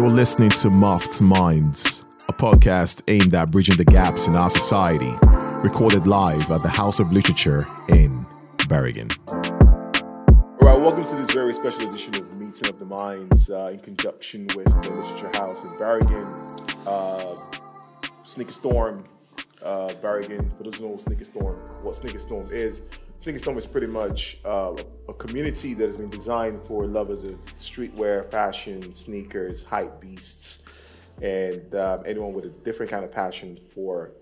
You're listening to Muffed Minds, a podcast aimed at bridging the gaps in our society, recorded live at the House of Literature in Bergen. All right, welcome to this very special edition of Meeting of the Minds uh, in conjunction with the Literature House in Bergen. Uh, Sneaker Storm, uh, Bergen. For those who know Sneaker Storm, what Sneaker Storm is, Storm is pretty much uh, a community that has been designed for lovers of streetwear, fashion, sneakers, hype beasts, and um, anyone with a different kind of passion for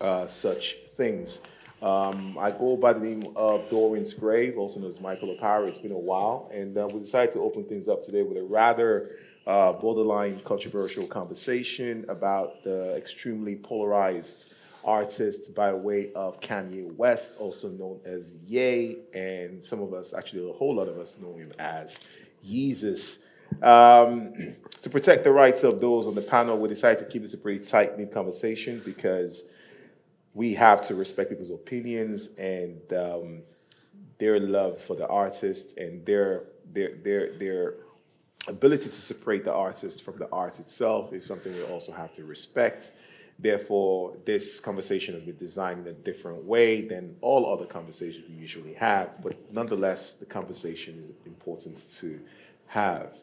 uh, such things. Um, I go by the name of Dorian's Grave, also known as Michael O'Para. It's been a while, and uh, we decided to open things up today with a rather uh, borderline controversial conversation about the extremely polarized artist by way of Kanye West, also known as Ye, and some of us, actually a whole lot of us, know him as Yeezus. Um, to protect the rights of those on the panel, we decided to keep this a pretty tight knit conversation because we have to respect people's opinions and um, their love for the artist and their their their their ability to separate the artist from the art itself is something we also have to respect. Therefore, this conversation has been designed in a different way than all other conversations we usually have, but nonetheless, the conversation is important to have.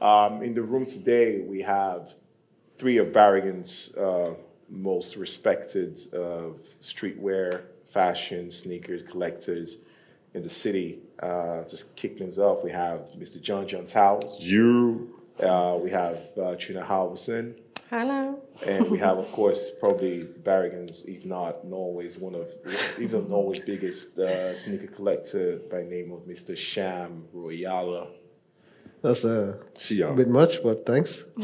Um, in the room today, we have three of Bergen's uh, most respected uh, streetwear, fashion, sneakers collectors in the city. Uh, just kick things off, we have Mr. John John Towels. You. Uh, we have uh, Trina Halverson. Hello. And we have, of course, probably Bergen's, if not Norway's, one of, even Norway's biggest uh, sneaker collector by name of Mr. Sham Royala. That's a She young. bit much, but thanks.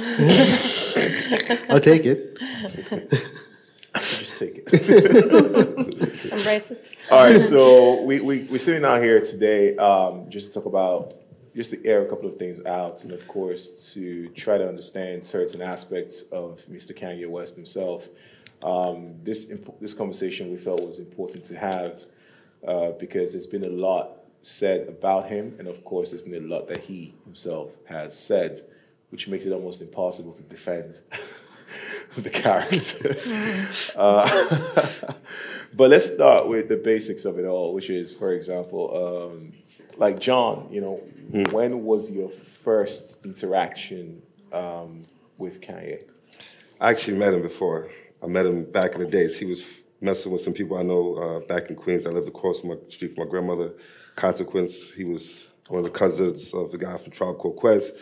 I'll take it. I'll just take it. Embrace it. All right, so we, we, we're sitting out here today um, just to talk about, just to air a couple of things out, and of course, to try to understand certain aspects of Mr. Kanye West himself. Um, this, imp- this conversation we felt was important to have uh, because there's been a lot said about him, and of course, there's been a lot that he himself has said, which makes it almost impossible to defend the character. uh, but let's start with the basics of it all, which is, for example, um, like John, you know, when was your first interaction um, with Kanye? I actually met him before. I met him back in the days. He was messing with some people I know uh, back in Queens. I lived across my street from my grandmother. Consequence. He was one of the cousins of the guy from Tribe Called Quest.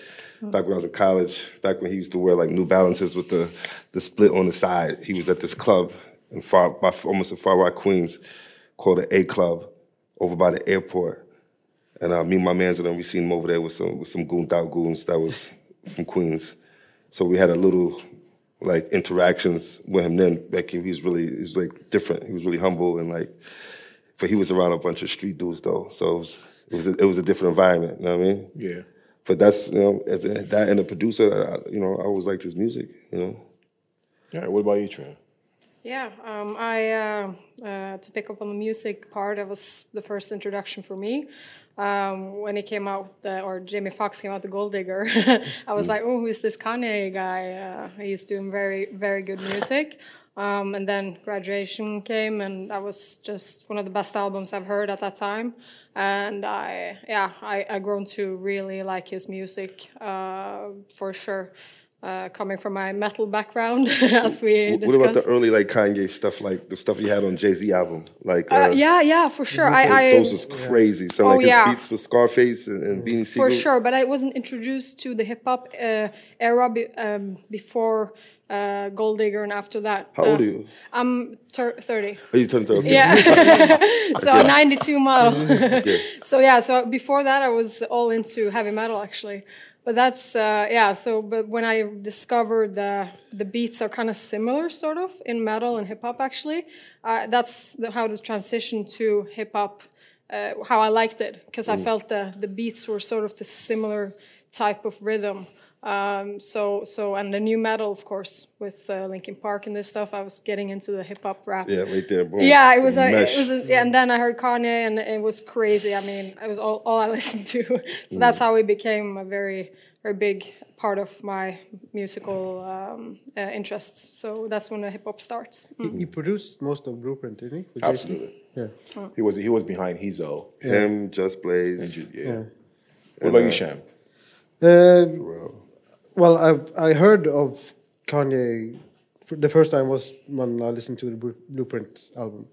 Back when I was in college, back when he used to wear like New Balances with the the split on the side. He was at this club in far, by, almost in Far Rock, Queens, called the A Club, over by the airport. And uh, me and my mans and them, we seen him over there with some with some gooned out goons that was from Queens. So we had a little like interactions with him then. Like he was really he was like different. He was really humble and like but he was around a bunch of street dudes though. So it was it was a, it was a different environment, you know what I mean? Yeah. But that's you know, as a, that and a producer, I, you know, I always liked his music, you know. All right, what about you, Trina? Yeah, um, I uh, uh, to pick up on the music part, that was the first introduction for me. Um, when he came out, uh, or Jamie Foxx came out, the Gold Digger, I was like, "Oh, who's this Kanye guy? Uh, he's doing very, very good music." Um, and then graduation came, and that was just one of the best albums I've heard at that time. And I, yeah, I, I grown to really like his music uh, for sure. Uh, coming from my metal background, as we What discussed. about the early like Kanye stuff, like the stuff he had on Jay Z album, like Uh, yeah, yeah, for sure. I, I those, those was crazy. So Oh, like his yeah. beats with Scarface and, and Beanie Sigel. for sure, but I wasn't introduced to the hip hop uh, era be, um, before uh, Gold Digger and after that. How old Uh, are you? I'm thir- 30. Oh, you turned to okay. Yeah. so 92 model. okay. so yeah, so before that I was all into heavy metal actually. But that's uh, yeah. So, but when I discovered the the beats are kind of similar, sort of in metal and hip hop, actually, uh, that's the, how the transition to hip hop, uh, how I liked it, because I felt the the beats were sort of the similar type of rhythm. Um, so, so, and the nu metal, of course, with uh, Linkin Park and this stuff, I was getting into the hip hop rap. Yeah, right there. Boom. Yeah, it was a, Mesh. it was a, yeah, and then I heard Kanye and it was crazy. I mean, it was all, all I listened to. So that's how we became a very very big part of my musical um, uh, interests. So that's when the hip hop starts. He, he produced most of Blueprint, didn't he? with Jason? Absolutely. Yeah. He was he was behind Izzo. Him, Just Blaze. And yeah. Yeah. What about you, Sham? Uh, Well, well, I've I heard of Kanye. The first time was when I listened to the Blueprint album.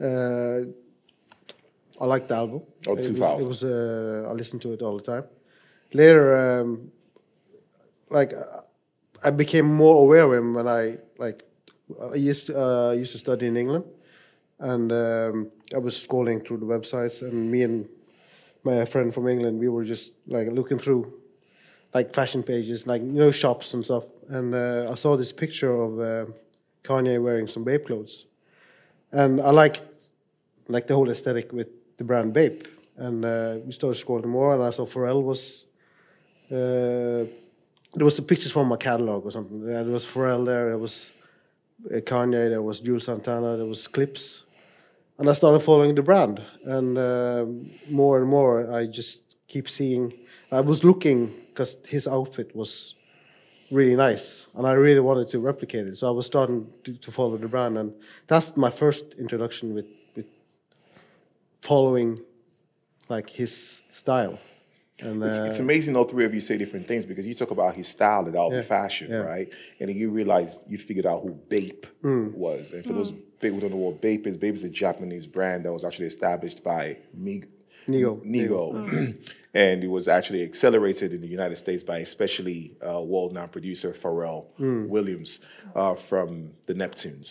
Uh, I liked the album. Oh, It was- 2000. It was. Uh, I listened to it all the time. Later, um, like I became more aware of him when I like I used to, uh, used to study in England, and um, I was scrolling through the websites, and me and my friend from England, we were just like looking through like fashion pages, like you know shops and stuff, and uh, I saw this picture of uh, Kanye wearing some Bape clothes, and I liked like the whole aesthetic with the brand Bape, and uh, we started scrolling more, and I saw Pharrell was. Uh, there was the pictures from my catalog or something. There was Pharrell there. There was uh, Kanye. There was Juelz Santana. There was Clipse, and I started following the brand. And um more and more, I just keep seeing. I was looking because his outfit was really nice, and I really wanted to replicate it. So I was starting to, to follow the brand, and that's my first introduction with with following like his style. And It's, uh, it's amazing all three of you say different things because you talk about his style and all Yeah, be fashion, yeah. right? And then you realize you figured out who Bape Mm. was. And for those people who don't know what Bape is, Bape is a Japanese brand that was actually established by Mig- Nigo. Nigo. and it was actually accelerated in the United States by especially uh, world-known producer Pharrell Mm. Williams uh, from the Neptunes.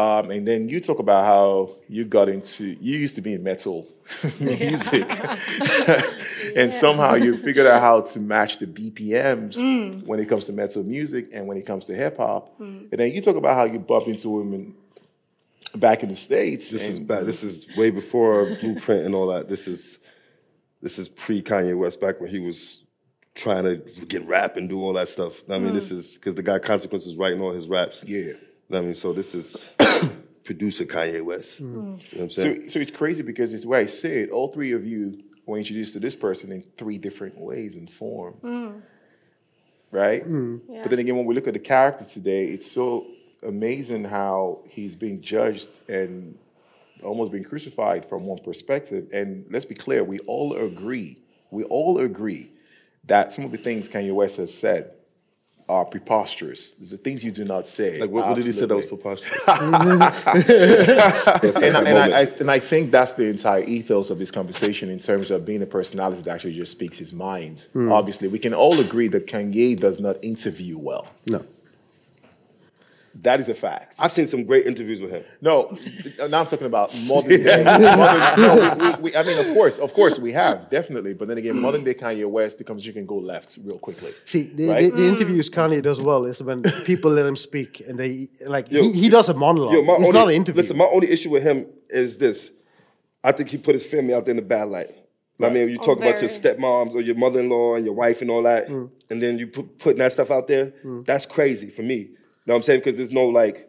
Um, and then you talk about how you got into, you used to be in metal music. and somehow you figured out how to match the BPMs when it comes to metal music and when it comes to hip hop. And then you talk about how you bump into him in, back in the States. this is and- back. This is way before Blueprint and all that. This is this is pre Kanye West, back when he was trying to get rap and do all that stuff. I mean, this mm. is because the guy Consequences writing all his raps. Yeah. I mean, so this is producer Kanye West. Mm. You know what I'm So, saying? so it's crazy because it's where I said all three of you were introduced to this person in three different ways and form. Mm. Right? But then again, when we look at the character today, it's so amazing how he's being judged and almost being crucified from one perspective. And let's be clear, we all agree, we all agree that some of the things Kanye West has said are preposterous. There's the things you do not say. like, what, what did he say that was preposterous? and, I, and, I, I, and I think that's the entire ethos of this conversation in terms of being a personality that actually just speaks his mind. Hmm. Obviously, we can all agree that Kanye does not interview well. no. That is a fact. I've seen some great interviews with him. no, now I'm talking about modern day. modern, no, we, we, we, I mean, of course, of course, we have definitely. But then again, modern day Kanye West, the you can go left real quickly. See, the, Right? the, the interviews Kanye does well is when people let him speak and they like Yo, he, he does a monologue. Yo, it's only, not an interview. Listen, my only issue with him is this. I think he put his family out there in the bad light. I mean, you Oh, talk about your stepmoms or your mother-in-law and your wife and all that, Mm. and then you put putting that stuff out there. That's crazy for me. You know what I'm saying? Because there's no like, you know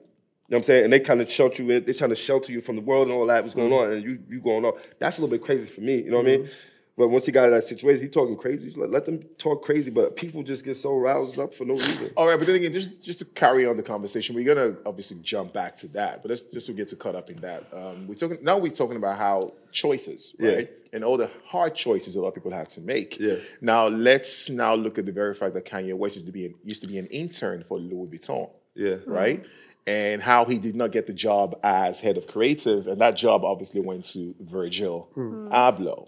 what I'm saying? And they kind of shelter you in. They're trying to shelter you from the world and all that. What's going Mm. on? And you you going on. That's a little bit crazy for me. You know what I Mm-hmm. mean? But once he got in that situation, he talking crazy. Let, let them talk crazy, but people just get so roused up for no reason. All right, but then again, just just to carry on the conversation, we're gonna obviously jump back to that, but let's just to get to caught up in that. Um, we're talking now. We're talking about how choices, Yeah. right, and all the hard choices a lot of people had to make. Yeah. Now let's now look at the very fact that Kanye West used to be an, used to be an intern for Louis Vuitton, Yeah. right, and how he did not get the job as head of creative, and that job obviously went to Virgil mm. Abloh.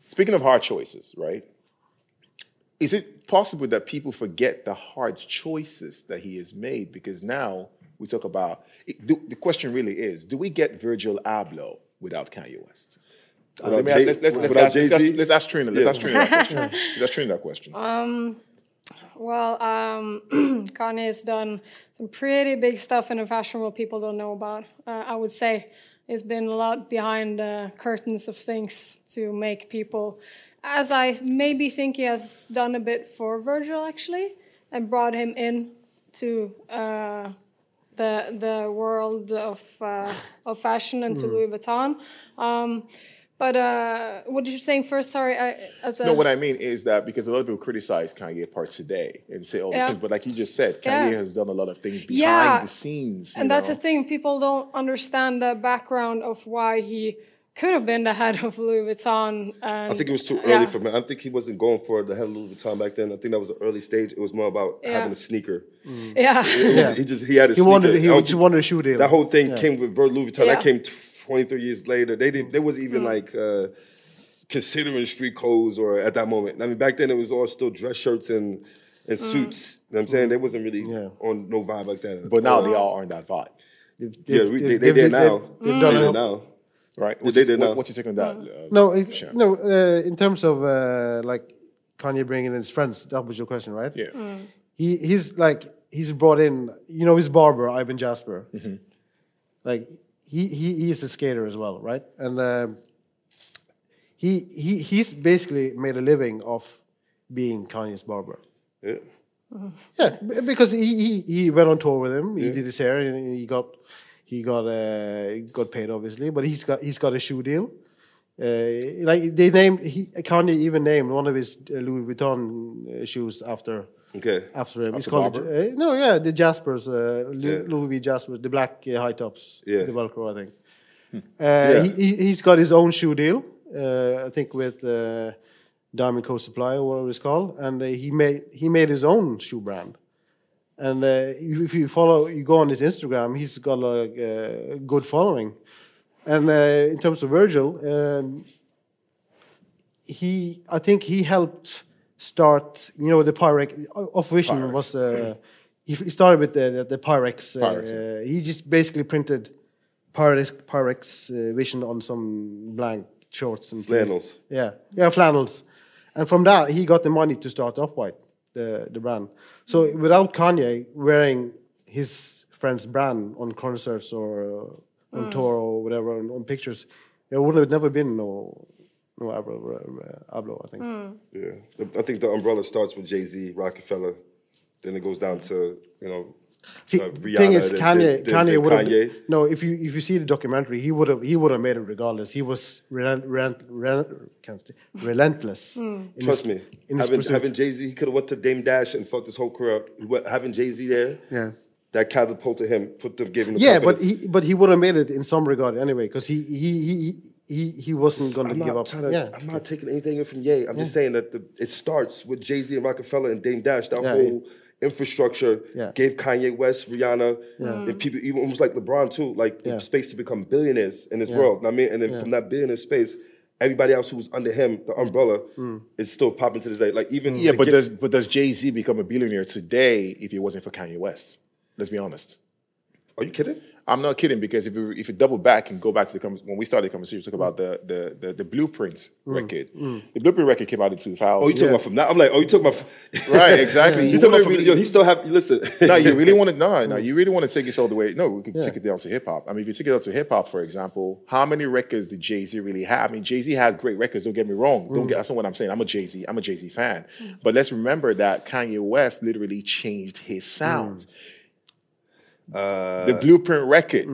Speaking of hard choices, right? Is it possible that people forget the hard choices that he has made? Because now we talk about it, the, the question really is: Do we get Virgil Abloh without Kanye West? Let me ask- Jay- let's, let's, let's, ask, let's, ask, Jay-Z? let's Trina. Let's Yeah. ask Trina that question. Let's ask Trina that question. Um, Well, um, Kanye has done some pretty big stuff in the fashion world people don't know about. Uh, I would say it's been a lot behind the curtains of things to make people, as I maybe think he has done a bit for Virgil actually, and brought him in to uh, the the world of uh, of fashion and to Louis Vuitton. Um, But uh, what did you saying first? Sorry, I, as a, No, what I mean is that because a lot of people criticize Kanye parts today and say all these Yeah. things, but like you just said, Kanye Yeah. has done a lot of things behind Yeah. the scenes. you and that's know? the thing. People don't understand the background of why he could have been the head of Louis Vuitton. And, I think it was too yeah. early for me. I think he wasn't going for the head of Louis Vuitton back then. I think that was the early stage. It was more about Yeah. having a sneaker. Yeah. Yeah. He just he had a He sneaker. wanted I he just wanted a shoe deal. That whole thing came with Vir- Louis Vuitton. That Yeah. came 23 years later. They didn't. They was even like uh, considering street clothes or at that moment. I mean, back then it was all still dress shirts and and suits. You know what I'm saying? They wasn't really Yeah. on no vibe like that. But now they all aren't that vibe, They've- yeah, they've- we- they've- they, they they've- now. they've- they've done there it. now. right? They What's, did your, it now. what's your take on that? Mm. Uh, No, it, Sure. no. Uh, in terms of uh, like Kanye bringing in his friends, that was your question, right? yeah. He he's like he's brought in. You know his barber Ibn Jasper. Like he he he's a skater as well, right? And um, he he he's basically made a living off being Kanye's barber. Yeah. Yeah, because he, he, he went on tour with him. He did his hair, and he got he got uh, got paid obviously. But he's got he's got a shoe deal. Uh, like they named he Kanye even named one of his uh, Louis Vuitton uh, shoes after Okay. after him. It's After called uh, no, yeah, the Jaspers, uh, Yeah. Louis V Jaspers, the black uh, high tops, Yeah. the Velcro, I think. Uh, Yeah. he, he he's got his own shoe deal. Uh, I think with uh, Diamond Co Supply or whatever it's called, and uh, he made he made his own shoe brand. And uh, if you follow, you go on his Instagram, he's got like a good following. And uh, in terms of Virgil, um, he I think he helped start. You know, the Pyrex of Vision Pyrex, was. Uh, he he started with the the Pyrex. Uh, Pyrex, uh, he just basically printed Pyrex Pyrex uh, Vision on some blank shorts and things. Flannels. Yeah, yeah, flannels. And from that, he got the money to start Off White, the the brand. So without Kanye wearing his friend's brand on concerts or uh, on tour or whatever on, on pictures, there would have never been no no Abloh, uh, Abloh I think. Yeah. I think the umbrella starts with Jay Z, Rockefeller, then it goes down to you know. See, uh, the thing is, then- Kanye, then- then- Kanye then would have Kanye. no. If you if you see the documentary, he would have he would have made it regardless. He was relent, relent, relent, can't say, relentless. in Trust his- me, in having, having Jay Z, he could have went to Dame Dash and fucked his whole career up. Having Jay Z there, Yeah. that catapulted him, put them, gave him the Yeah, but he but he would have made it in some regard anyway, because he he he he he wasn't going to give up. to. yeah, I'm not taking anything from Ye. I'm just saying that the, it starts with Jay Z and Rockefeller and Dame Dash. That Yeah, whole infrastructure Yeah. gave Kanye West, Rihanna, and people, even almost like LeBron too, like the space to become billionaires in this world. I mean, and then from that billionaire space, everybody else who was under him, the umbrella, Hmm. is still popping to this day. Like even Yeah, the but gift- does but does Jay Z become a billionaire today if it wasn't for Kanye West? Let's be honest. Are you kidding? I'm not kidding because if you if you double back and go back to the when we started the conversation, talk about the the the, the Blueprint mm, record. Mm. The Blueprint record came out in 2000. Oh, you talking about from now? I'm like, oh, you talking about? right? Exactly. You You talking about from? really- Yo, he still have. Listen. no, you really want to no, no, you really want to take this all the way. No, we can take it down to hip hop. I mean, if you take it down to hip hop, for example, how many records did Jay Z really have? I mean, Jay Z had great records. Don't get me wrong. Don't mm. get that's not what I'm saying. I'm a Jay Z. I'm a Jay Z fan. But let's remember that Kanye West literally changed his sound. Uh, the Blueprint record.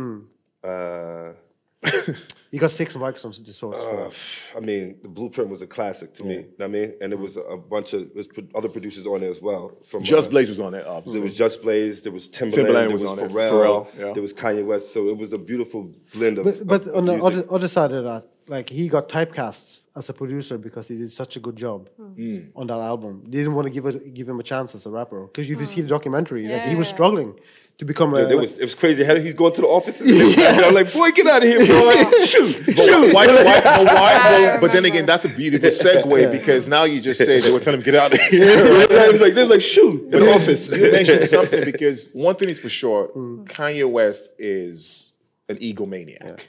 uh, he got six the source. Uh, I mean, the blueprint was a classic to me. know what I mean, and it was a bunch of it was other producers on there as well. From Just uh, Blaze was on it. There Obviously. was Just Blaze. There was Timbaland. Timbaland there was was, on it, Pharrell. Pharrell, yeah. There was Kanye West. So it was a beautiful blend of. but but of- on of the other, other side of that, like he got typecast as a producer because he did such a good job Hmm. on that album. They didn't want to give it, give him a chance as a rapper because if you see the documentary, like he Yeah. was struggling to become a. Yeah, like- was, it was crazy. How he's going to the offices. and I'm like, boy, get out of here, bro. Shoot. But why, why, why, but, why, but, but then again, that's a beautiful segue because now you just say they were telling him get out of here. it was like, they was like, shoot, in the office. you mentioned something because one thing is for sure, Kanye West is an egomaniac.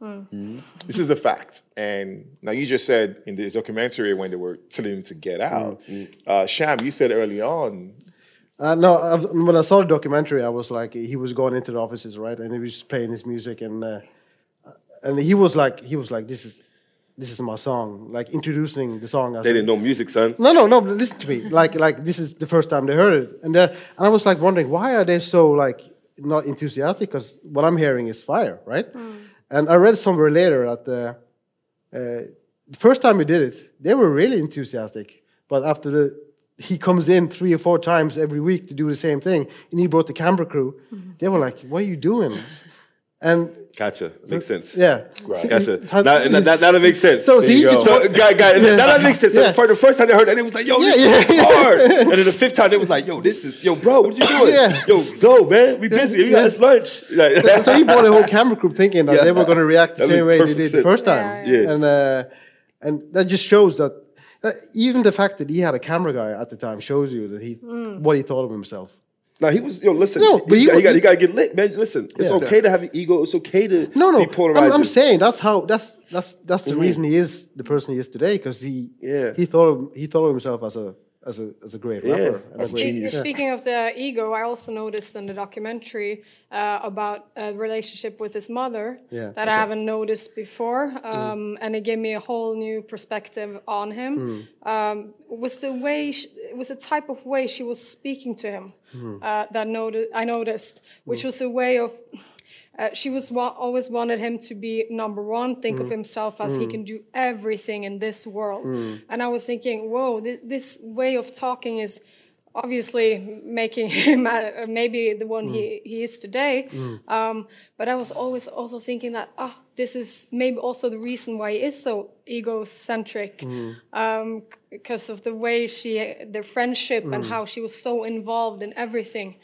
This is a fact. And now you just said in the documentary when they were telling him to get out, uh, Sham, you said early on, Uh, no, I've, when I saw the documentary, I was like, he was going into the offices, right, and he was playing his music, and uh, and he was like, he was like, this is, this is my song, like introducing the song. As They a- didn't know music, son. No, no, no. but Listen to me. Like, like this is the first time they heard it, and and I was like wondering why are they so like not enthusiastic? Because what I'm hearing is fire, right? And I read somewhere later that uh, the first time he did it, they were really enthusiastic. But after the he comes in three or four times every week to do the same thing, and he brought the camera crew. They were like, "What are you doing?" And Gotcha. Makes sense. yeah, Right. So- Gotcha. how- Now, now, now, now that makes sense. So, so he just So, guy, guy, now that makes sense. So Yeah. for the first time I heard that, it was like, yo, this Yeah, is yeah, yeah. hard. And then the fifth time, it was like, yo, this is, yo, bro, what you doing? Yeah. Yo, go, man. We busy. We got this lunch. Like, so he brought a whole camera group thinking that Yeah. they were going to react the That same way they perfect did the first time. Yeah, yeah. And uh, and that just shows that uh, even the fact that he had a camera guy at the time shows you that he what he thought of himself. Now he was, yo, listen, No, but you, got, he, got, he- he got to get lit, man. Listen, it's Yeah. okay to have an ego. It's okay to No, no, be I'm. I'm saying that's how that's that's that's the reason he is the person he is today because he Yeah. he thought of, he thought of himself as a as a as a great Yeah, rapper. and a as great- genius. Speaking of the ego, I also noticed in the documentary uh, about a relationship with his mother Yeah, that I haven't noticed before, um, and it gave me a whole new perspective on him. Um, was the way sh it was the type of way she was speaking to him Hmm. uh, that noti- I noticed, which hmm. was a way of. Uh, she was wa- always wanted him to be number one, think of hmm. himself as he can do everything in this world. And I was thinking, whoa, this, this way of talking is obviously making him uh, maybe the one he, he is today. Um, but I was always also thinking that, ah, this is maybe also the reason why he is so egocentric. Um, because of the way she, their friendship and how she was so involved in everything.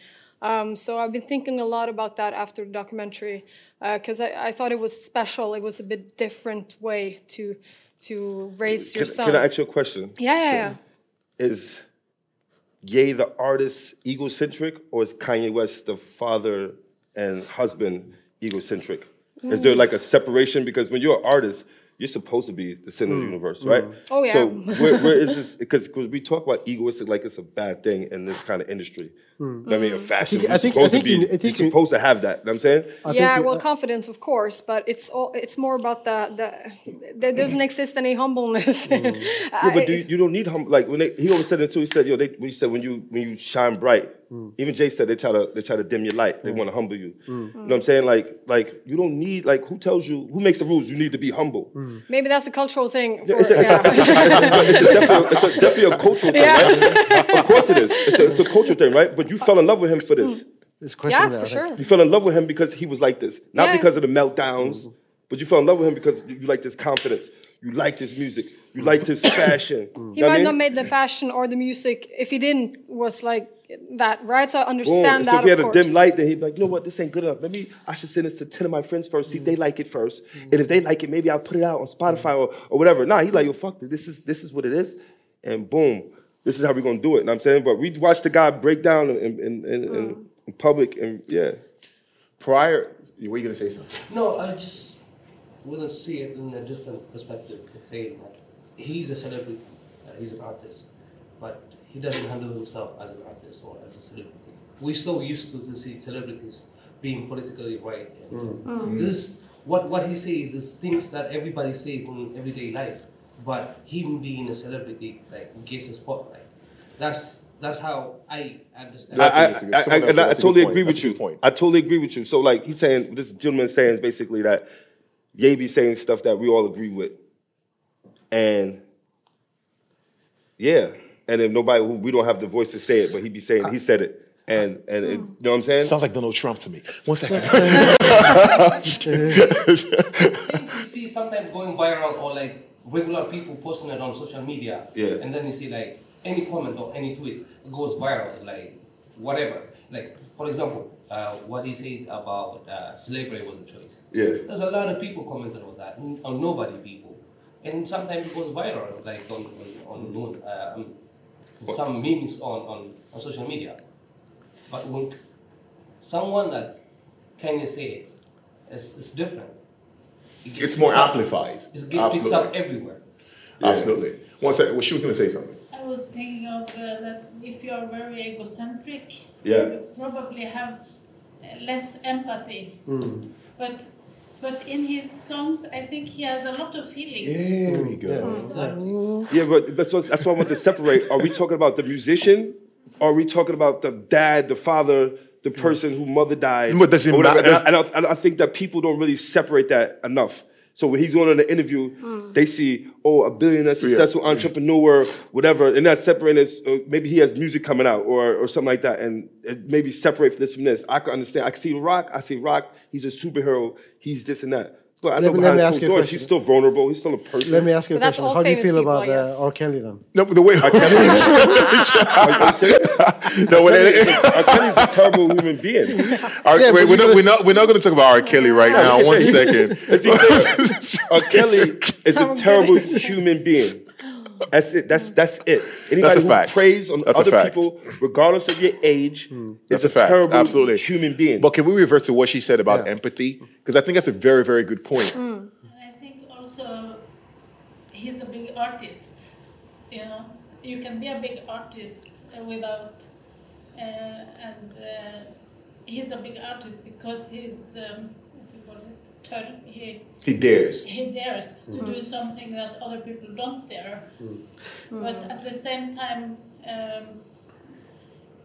Um, so I've been thinking a lot about that after the documentary because I, I thought it was special. It was a bit different way to to raise can, your son. can I ask you a question? yeah, yeah, yeah. Is Ye the artist egocentric, or is Kanye West the father and husband egocentric? Is there mm. like a separation? Because when you're an artist, you're supposed to be the center of the mm, universe, right? Mm. Oh, yeah. So where, where is this? Because we talk about egoistic like it's a bad thing in this kind of industry. Mm. I mean, in fashion, think- you're I think- I think to be. you- I think you're you- supposed to have that. You know what I'm saying? I yeah, you- well, uh, confidence, of course, but it's all, it's more about the the there doesn't exist any humbleness. Yeah, but do you, you don't need hum- like when they, he always said it too. He said, "Yo, they, he said when you when you shine bright, Mm. even Jay said they try to they try to dim your light. They mm. want to humble you. Mm. You know what I'm saying? Like like you don't need like who tells you who makes the rules? You need to be humble. Maybe that's a cultural thing. For, It's, a, it's, it's, a, it's, a, it's, a definitely, a cultural thing, right? Of course it is. It's a, it's a cultural thing, right? But you fell in love with him for this. This question yeah, there, for sure. You fell in love with him because he was like this, not Yeah. because of the meltdowns, mm-hmm. but you fell in love with him because you, you liked his confidence, you liked his music, you liked his mm-hmm. fashion. He You know might I not made the fashion or the music if he didn't was like that, right? So I Boom. understand So that. if he had of a dim light, then he'd be like, you know what, this ain't good enough. Maybe I should send this to 10 of my friends first, see if they like it first. And if they like it, maybe I'll put it out on Spotify or, or whatever. Nah, he's like, yo, fuck it. This is this is what it is. And boom, this is how we're gonna do it. You know what I'm saying? But we watched the guy break down in, in, in, in, in public and yeah. Prior, were you going to say something? No, I just want to see it in a different perspective. Saying that he's a celebrity, uh, he's an artist, but he doesn't handle himself as an artist or as a celebrity. We're so used to, to see celebrities being politically right. And mm. Mm. Mm. This is what what he says is things that everybody says in everyday life, but him being a celebrity like gets a spotlight. That's that's how I understand. That's I, a- that's a good- I- I- and I totally agree point. with That's you. point. I totally agree with you. So like he's saying, this gentleman saying is basically that Ye be saying stuff that we all agree with, and yeah, and if nobody we don't have the voice to say it, but he'd be saying he said it, and and it, you know what I'm saying? Sounds like Donald Trump to me. One second. things you see sometimes going viral or like regular people posting it on social media. Yeah. And then you see like any comment or any tweet goes viral, like whatever. Like for example, uh, what he said about uh, slavery was a choice. Yeah. There's a lot of people commented on that, on nobody people, and sometimes it goes viral, like on on, on uh, um, some memes on, on on social media. But when someone like Kanye says, it's, it's different. It gets it's more picked up- amplified. It's get picked up everywhere. Absolutely. One second. Well, she was going to say something. I was thinking of uh, that if you are very egocentric, Yeah. you probably have uh, less empathy. But but in his songs, I think he has a lot of feelings. There we go. So Yeah, but that's what, that's why I want to separate. Are we talking about the musician? Or are we talking about the dad, the father, the person who mother died? But does it matter- And I, and I, and I think that people don't really separate that enough. So when he's going on an interview, they see, oh, a billionaire, successful entrepreneur, whatever, and that's separating this. Uh, maybe he has music coming out or, or something like that, and it maybe separate this from this. I can understand. I can see Rock. I see Rock. He's a superhero. He's this and that. But I know me- let me ask you a doors, question. he's still vulnerable. He's still a person. Let me ask you a question. How do you feel people, about I guess. uh, R. Kelly then? No, the way Are you serious? no, when R. Kelly's a terrible human being. R- Yeah, wait, we're you not, we're not we're not going to talk about R. Kelly right now. like I One said, second. Let's be clear. R. Kelly is a terrible human being. That's it. That's that's it. Anybody That's a who fact. preys on That's other fact. people, regardless of your age, That's is a fact. terrible Absolutely. human being. But can we revert to what she said about Yeah. empathy? Because I think that's a very very good point. And I think also he's a big artist. You know, you can be a big artist uh, without, uh, and uh, he's a big artist because he's um, what do you call it? Turn. He He dares. he dares to do mm-hmm. something that other people don't dare. Mm-hmm. But at the same time, um,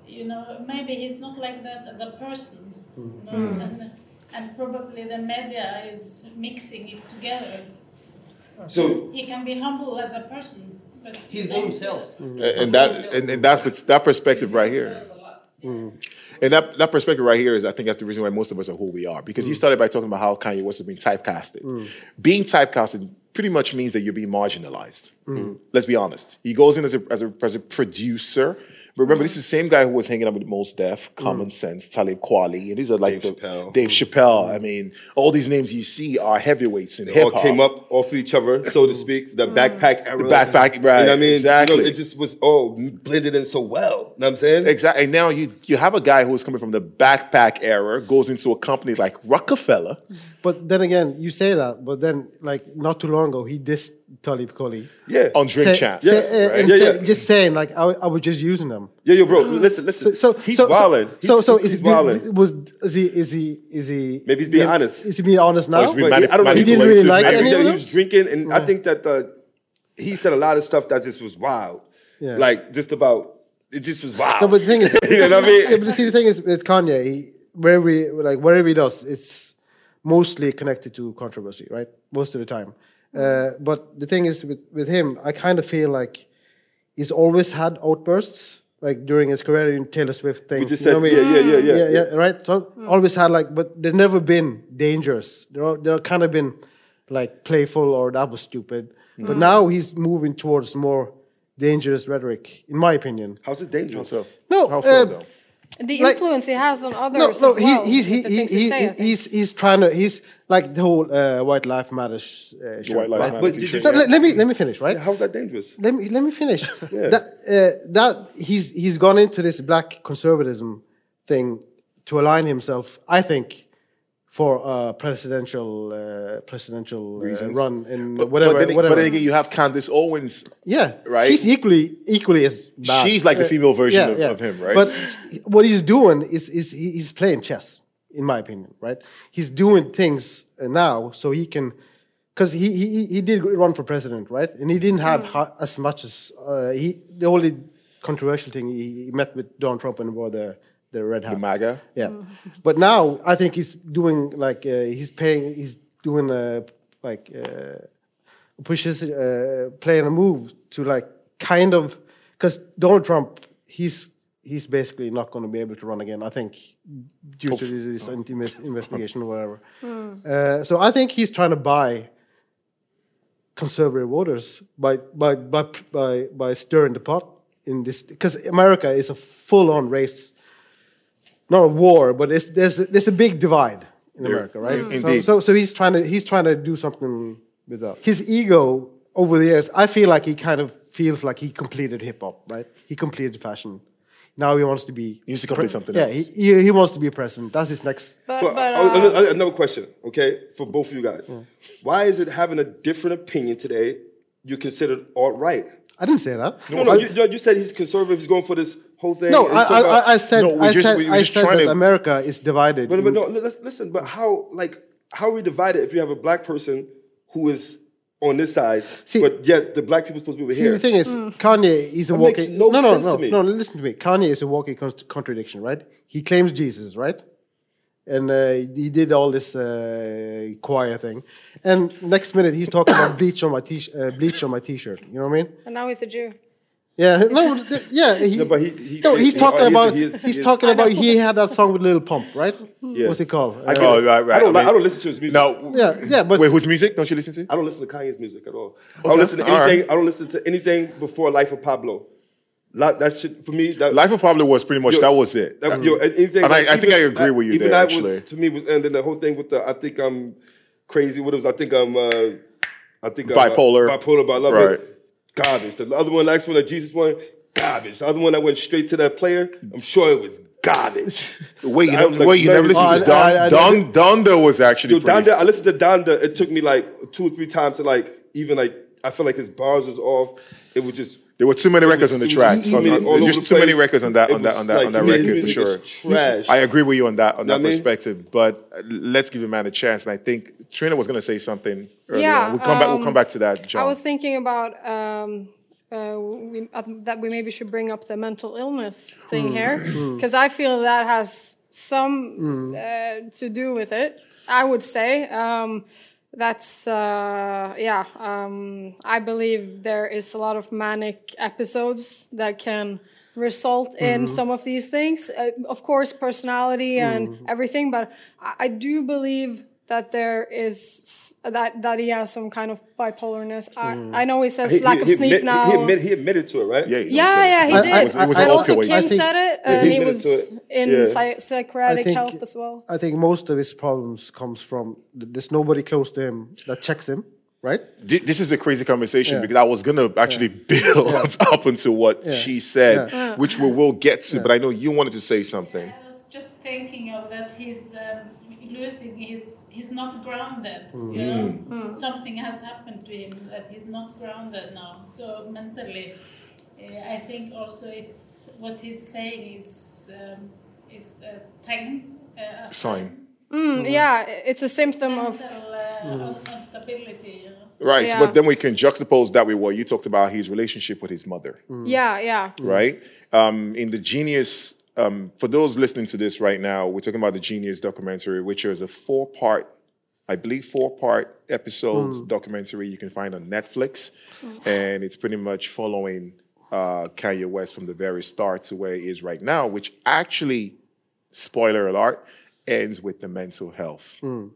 you know, maybe he's not like that as a person. Mm-hmm. you know, and, and probably the media is mixing it together. so He can be humble as a person, but He's doing himself. and that and, and that's that perspective right here. Says a lot. And that, that perspective right here is, I think, that's the reason why most of us are who we are. Because you mm. started by talking about how Kanye West has been typecasted. Mm. Being typecasted pretty much means that you're being marginalized. Mm. Let's be honest. He goes in as a, as a, as a producer. But remember, this is the same guy who was hanging out with Mos Def, mm. Common Sense, Talib Kweli, and these are like Dave the, Chappelle. Dave Chappelle. Mm. I mean, all these names you see are heavyweights in all hip hop. came up off each other, so to speak. The mm. backpack era. The backpack, You know right, what I mean? exactly. You know, it just was all blended in so well. You know what I'm saying? Exactly. And now you you have a guy who's coming from the backpack era, goes into a company like Rockefeller. Mm-hmm. But then again, you say that, but then like not too long ago, he dissed Talib Kweli. Yeah. on Drink Say- Champs. say- uh, Yeah, uh, right. Yeah, say- yeah. Just saying, like I, I was just using them. Yeah, yo, bro, listen, listen. So, he's so, wilding. So, so, he's is, wilding. was is he is he is he? Maybe he's being honest. Is he being honest now? he's being But he- I don't know. He didn't really like I think any that of he was drinking, and I think that the, he said a lot of stuff that just was wild. Yeah. Like just about it just was wild. No, but the thing is, you know what I mean? yeah, but see, the thing is with Kanye, he, wherever he, like whatever he does, it's mostly connected to controversy, right? Most of the time. Uh, but the thing is with with him, I kind of feel like he's always had outbursts, like during his career in Taylor Swift thing. We just you know said, what I mean? yeah, yeah, yeah, yeah, yeah, yeah, right. So always had like, but they've never been dangerous. They're they're kind of been like playful or that was stupid. But now he's moving towards more dangerous rhetoric, in my opinion. How's it dangerous? So, No, how so uh, though? The Like- influence he has on others No, no, as well. he, he, he, he, things he, say, I he's he's trying to he's like the whole uh, White Life Matters. Uh, shirt, White Life right? Matter t-shirt. you- let, let me let me finish, right? How's that dangerous? Let me let me finish. That uh, that he's he's gone into this black conservatism thing to align himself, I think, for a presidential uh, presidential uh, run in But, whatever but, then, whatever. but then again, you have Candace Owens. yeah, right? She's equally equally as bad. She's like the Uh, female version of- of him, right? But what he's doing is is he's playing chess, in my opinion, right? He's doing things uh, now so he can, because he, he he did run for president, right? And he didn't have ha- as much as uh, he. The only controversial thing he, he met with Donald Trump and wore the the red hat. The MAGA. Yeah, but now I think he's doing like uh, he's paying. He's doing uh, like uh, pushes uh, playing a move to like kind of because Donald Trump he's he's basically not going to be able to run again. I think due to this, this anti- investigation or whatever. Uh, so I think he's trying to buy conservative voters by by by by, by stirring the pot in this because America is a full on race not a war, but it's, there's there's a big divide in America, right? So- Indeed. So, so he's trying to he's trying to do something with that. His ego over the years, I feel like he kind of feels like he completed hip hop, right? He completed fashion. Now he wants to be. He needs to complete something Yeah, else. he, he, he wants to be a president. That's his next. But, But, but, uh, another- another question, okay, for both of you guys. Why is it having a different opinion today? You're considered alt right. I didn't say that. No, no, you, no, you said he's conservative. He's going for this whole thing. No, I, he's talking I, about- I- I said, No, I just- said, I said that to- America is divided. But, but no, listen. But how, like, how are we divided if you have a black person who is on this side, See- but yet the black people supposed to be over See, here? the thing is, Kanye is a That walking. no no, no, sense no, to me. no. Listen to me. Kanye is a walking const- contradiction, right? He claims Jesus, right? and uh, he did all this uh, choir thing, and next minute he's talking about bleach on my t uh, bleach on my t-shirt. You know what I mean? And now he's a Jew. Yeah, no, yeah. He, No, but he- he- no, he's he- talking he about he is- he's is- talking I about he had that song with Lil Pump, right? What's it called? I, Uh, Oh, right, right. I don't. I like, I don't listen to his music. No, yeah, yeah, but wait, whose music don't you listen to? I don't listen to Kanye's music at all. I don't listen to all right. anything. I don't listen to anything before Life of Pablo. Like, that shit for me. That, Life of Pablo was pretty much Yo, that was it. That, yo, anything, And I- like, I think even I agree that- with you even there, that actually. was to me was and then the whole thing with the I think I'm crazy. What it was? I think I'm uh, I think I'm, uh, Bipolar. bipolar, but I love Right. it. Garbage. The other one, last one, the Jesus one, garbage. The other one that went straight to that player, I'm sure it was garbage. Wait, you I know, was like, wait, you never man, listened to I- I- I Don? Don Donda was actually Yo, pretty. Donda, I listened to Donda. It took me like two or three times to like even like I feel like his bars was off. It was just There were too many records on the track. too On- many on- all Just the too many records on that on that on that like, on that to me, his record for sure. Trash. I agree with you on that on Know that what I mean? perspective. But let's give the man a chance. And I think Trina was going to say something earlier. Yeah, on. we'll come back. We'll um, come back to that, John. I was thinking about um, uh, we, uh, that we maybe should bring up the mental illness thing here because I feel that has some uh, to do with it. I would say um, that's uh, yeah. Um, I believe there is a lot of manic episodes that can result in some of these things. Uh, of course, personality and everything, but I, I do believe that there is that that he has some kind of bipolarness. I, I know he says He- lack he- of he sleep admit- now. He, admit, he admitted to it, right? yeah, he yeah, yeah, he did. I- It was, it was I- an and also opioid. Kim think- said it, and he he was it. in Yeah. psy- psychiatric think- help as well. I think most of his problems comes from there's nobody close to him that checks him, right? This is a crazy conversation Yeah. because I was gonna actually build up into what Yeah. she said, Yeah. which we will get to. But I know you wanted to say something. I was just thinking of that he's um, losing his he's not grounded. Mm. You know, something has happened to him that he's not grounded now. So mentally, uh, I think also it's what he's saying is um, is a thing. Uh, a Sign. Mm, yeah, it's a symptom of uh, un- instability. You know. Right, Yeah. but then we can juxtapose that with what you talked about his relationship with his mother. yeah, yeah. right? Um, in the Genius, um, for those listening to this right now, we're talking about the Genius documentary, which is a four part, I believe, four part episodes hmm. documentary you can find on Netflix. Hmm. And it's pretty much following uh, Kanye West from the very start to where he is right now, which actually, spoiler alert, ends with the mental health hmm.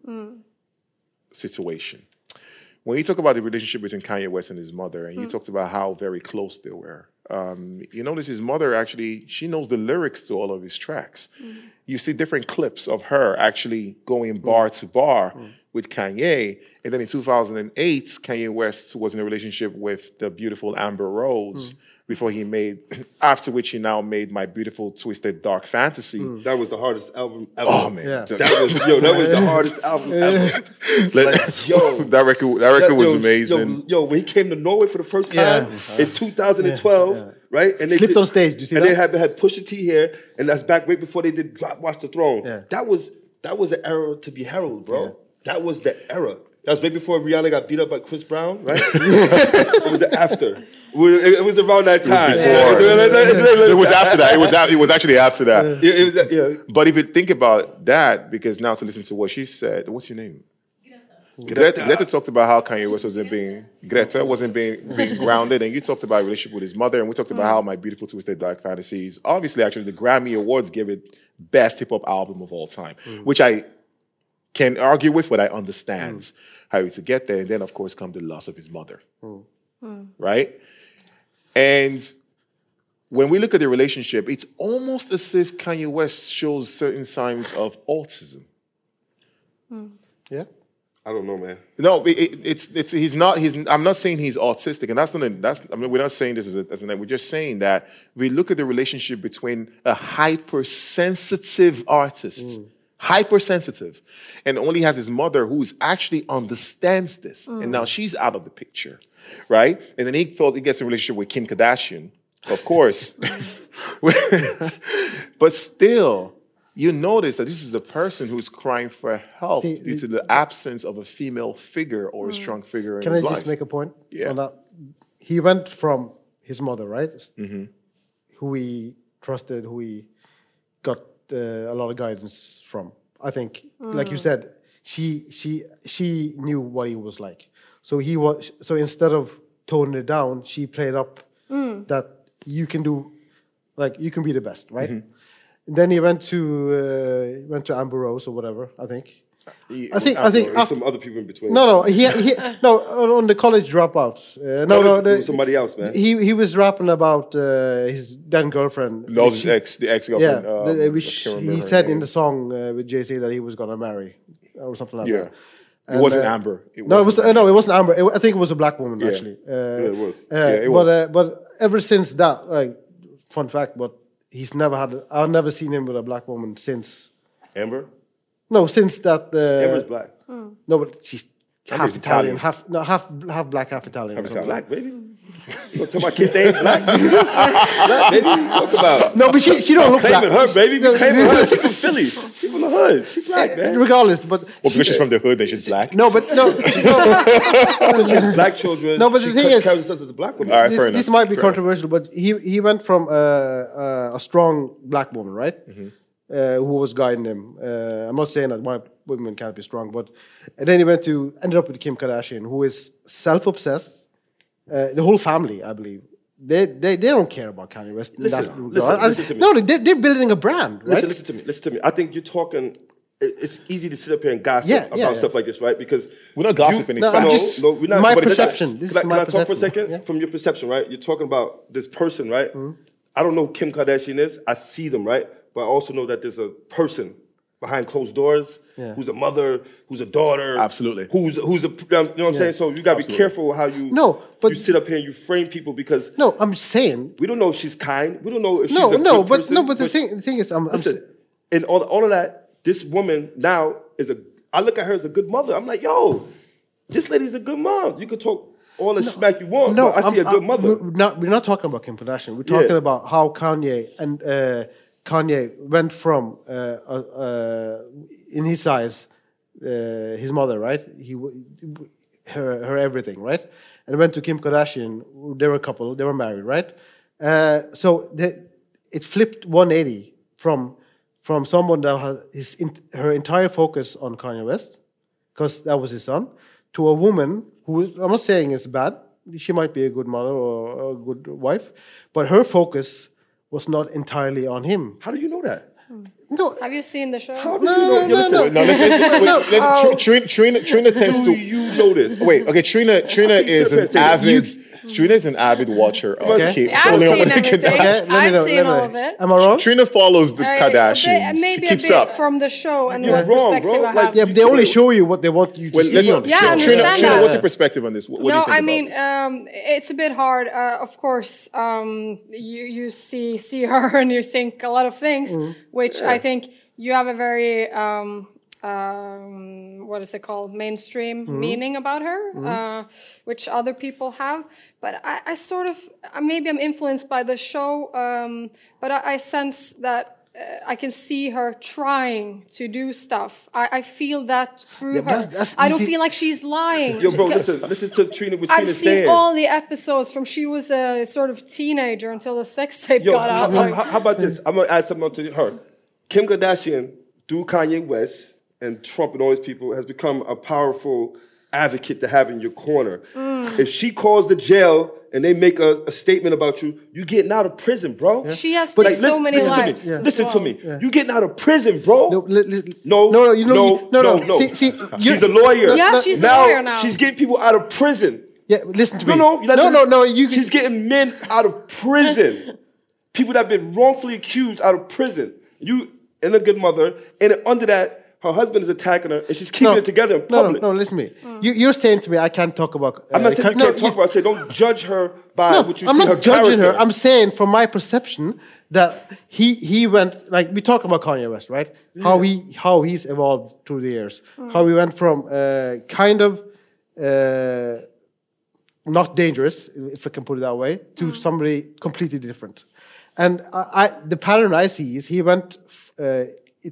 situation. When you talk about the relationship between Kanye West and his mother, and you talked about how very close they were, um, you notice his mother actually she knows the lyrics to all of his tracks. Mm-hmm. You see different clips of her actually going bar to bar mm-hmm. with Kanye, and then in 2008, Kanye West was in a relationship with the beautiful Amber Rose. Mm-hmm. Before he made, after which he now made my beautiful twisted dark fantasy. Mm. That was the hardest album ever. Oh man, Yeah. That was yo. That was the hardest album ever. Let- yo, that record, that record was yo, amazing. Yo, yo, when he came to Norway for the first Yeah. time uh-huh. in 2012, right? And they Slipped on stage, you see and that? they had had Pusha T here, and that's back right before they did Drop Watch the Throne. Yeah. That was that was an era to be heralded, bro. That was the era. That was right before Rihanna got beat up by Chris Brown, right? it was after. It was around that time. it was after that. It was it was actually after that. It, it was yeah. But if you think about that, because now to listen to what she said, what's your name? Greta. Greta talked about how Kanye West wasn't being Greta wasn't being being grounded, and you talked about relationship with his mother, and we talked about mm. how my beautiful twisted dark fantasies. Obviously, actually, the Grammy Awards gave it best hip hop album of all time, mm. which I can argue with, but I understand mm. How to get there. And then, of course, come the loss of his mother, hmm. Hmm. right? And when we look at the relationship, it's almost as if Kanye West shows certain signs of autism. Hmm. Yeah. I don't know, man. No, it, it- it's it's he's not he's I'm not saying he's autistic, and that's not a, that's I mean we're not saying this as a, as a we're just saying that we look at the relationship between a hypersensitive artist, hypersensitive, and only has his mother who is actually understands this, and now she's out of the picture, right? And then he felt he gets in a relationship with Kim Kardashian, of course, but still. You notice that this is the person who's crying for help See, due to the absence of a female figure or a strong figure in Can I just life. make a point? Yeah. He went from his mother, right? Mm-hmm. Who he trusted, who he got Uh, a lot of guidance from. I think, like you hmm. said, she she she knew what he was like. So he was so instead of toning it down, she played up hmm. that you can do, like you can be the best, right? And then he went to uh, went to Amber Rose or whatever. I think. I think I think after, some other people in between. no no he, he no on, the college dropouts. Uh, no no the, somebody else, man. He he was rapping about uh, his then girlfriend. No, his he- ex, the ex yeah, girlfriend. um, the- which he said in the song uh, with Jay Z that he was gonna marry or something like Yeah. that. It wasn't uh, Amber. It no, it was wasn't uh, no, it wasn't Amber. It, I think it was a black woman Yeah. actually. Uh, Yeah, it was. Yeah, it but was. Uh, but ever since that, like, fun fact, but he's never had. I've never seen him with a black woman since. Amber? No, since that. Uh, Amber's black. No, but she's half Italian, Italian. half no, half half black, half Italian. Amber's something. black, baby. You gonna tell my kids they ain't black? black, baby. What you talk about? No, but she she don't look black. Claiming her, baby. We claiming her. She from Philly. She from the hood. She black, man. Regardless, but Well, because she's from the hood, then she's black. no, but no, no. Black children. No, but the she thing is- carries herself as a black woman. All right, this, fair this might be Fair enough. controversial, but he he went from uh, uh, a strong black woman, right, Mm-hmm. Uh, who was guiding him. Uh, I'm not saying that white women can't be strong, but and then he went to ended up with Kim Kardashian, who is self-obsessed. Uh, the whole family, I believe, they they, they don't care about Kanye West. in Listen, that listen, listen to me. No, they, they're building a brand, right? Listen, listen to me. Listen to me. I think you're talking. It's easy to sit up here and gossip Yeah, about yeah, yeah. stuff like this, right? Because We're not gossiping, it's no, facts. no, just- no, we're not. my but it's perception. facts. This Can I, is can my I talk for a second? Yeah. From your perception, right? You're talking about this person, right? Mm-hmm. I don't know who Kim Kardashian is. I see them, right? But I also know that there's a person behind closed doors Yeah. who's a mother, who's a daughter, Absolutely. who's who's a you know what I'm saying. So you gotta be careful how you No, but- you sit up here and you frame people because No, I'm saying we don't know if she's kind. We don't know if no, she's a no, good but person, no, but the thing the thing is, I'm, I'm Listen, and all, all of that, this woman now is a. I look at her as a good mother. I'm like, yo, this lady's a good mom. You can talk all the smack you want. No, but I see I'm- a good I'm- mother. We're not, we're not talking about Kim Kardashian. We're Yeah. talking about how Kanye and uh, Kanye went from uh, uh, uh, in his eyes, uh, his mother, right? He, her, her everything, right? And went to Kim Kardashian. They were a couple. They were married, right? Uh, so it flipped 180 from from someone that had his her entire focus on Kanye West because that was his son, to a woman who I'm not saying is bad. She might be a good mother or a good wife, but her focus was not entirely on him. How do you know that? No, Have you seen the show? How do you know? Yo, listen, No, let, let, wait, let, oh. Tr- Trina, Trina, Trina tends do to you know this? wait. Okay, Trina, Trina is an here and say avid. Trina is an avid watcher of Okay. Kim. I've Only seen the everything. Kardashians. Okay, let I've know, seen let me all of it. Am I wrong? Trina follows the Uh, Kardashians. a bit- maybe she keeps a bit up. from the show and You're what wrong, perspective bro. I Like. Yeah, they only show you what they want you to Well, see. let's, on Yeah, I Trina, understand Trina, that. what's your perspective on this? What, what do no, you think I about mean, this? um, it's a bit hard. Uh, of course, um, you you see see her and you think a lot of things, Mm-hmm. which I think you have a very um, um, what is it called mainstream Mm-hmm. meaning about her, uh, which other people have. But I, I sort of uh, maybe I'm influenced by the show, um, but I, I sense that. Uh, I can see her trying to do stuff. I, I feel that through Yeah, her. that's- that's I don't feel like she's lying. Yo, bro, listen, listen to Trina. What I've Trina's seen saying. all the episodes from she was a sort of teenager until the sex tape Yo, got how, out. how- like- how- how about this? I'm gonna add something to her. Kim Kardashian, do Kanye West and Trump and all these people, has become a powerful advocate to have in your corner. Mm. If she calls the jail and they make a, a statement about you, you getting out of prison, bro. She has But faced so many listen lives To me. as Listen to well. me. You getting out of prison, bro. No, li- li- No, no, no, you know, no, you- no, no, no. See, see, she's you- a lawyer. Yeah, she's a lawyer now. She's getting people out of prison. Yeah, listen to No, me. no, you're no, no, no. You, She's getting men out of prison. people that have been wrongfully accused out of prison. You and a good mother, and under that, her husband is attacking her, and she's keeping it together in no, public. No, no, listen to me. You, you're saying to me, I can't talk about. I'm not uh, saying you can't talk about. I say don't judge her by No, what you I'm see not her judging her. I'm saying from my perception that he he went like we talk about Kanye West, right? How he how he's evolved through the years. How he went from uh, kind of uh, not dangerous, if I can put it that way, to somebody completely different. And I, I the pattern I see is he went. Uh,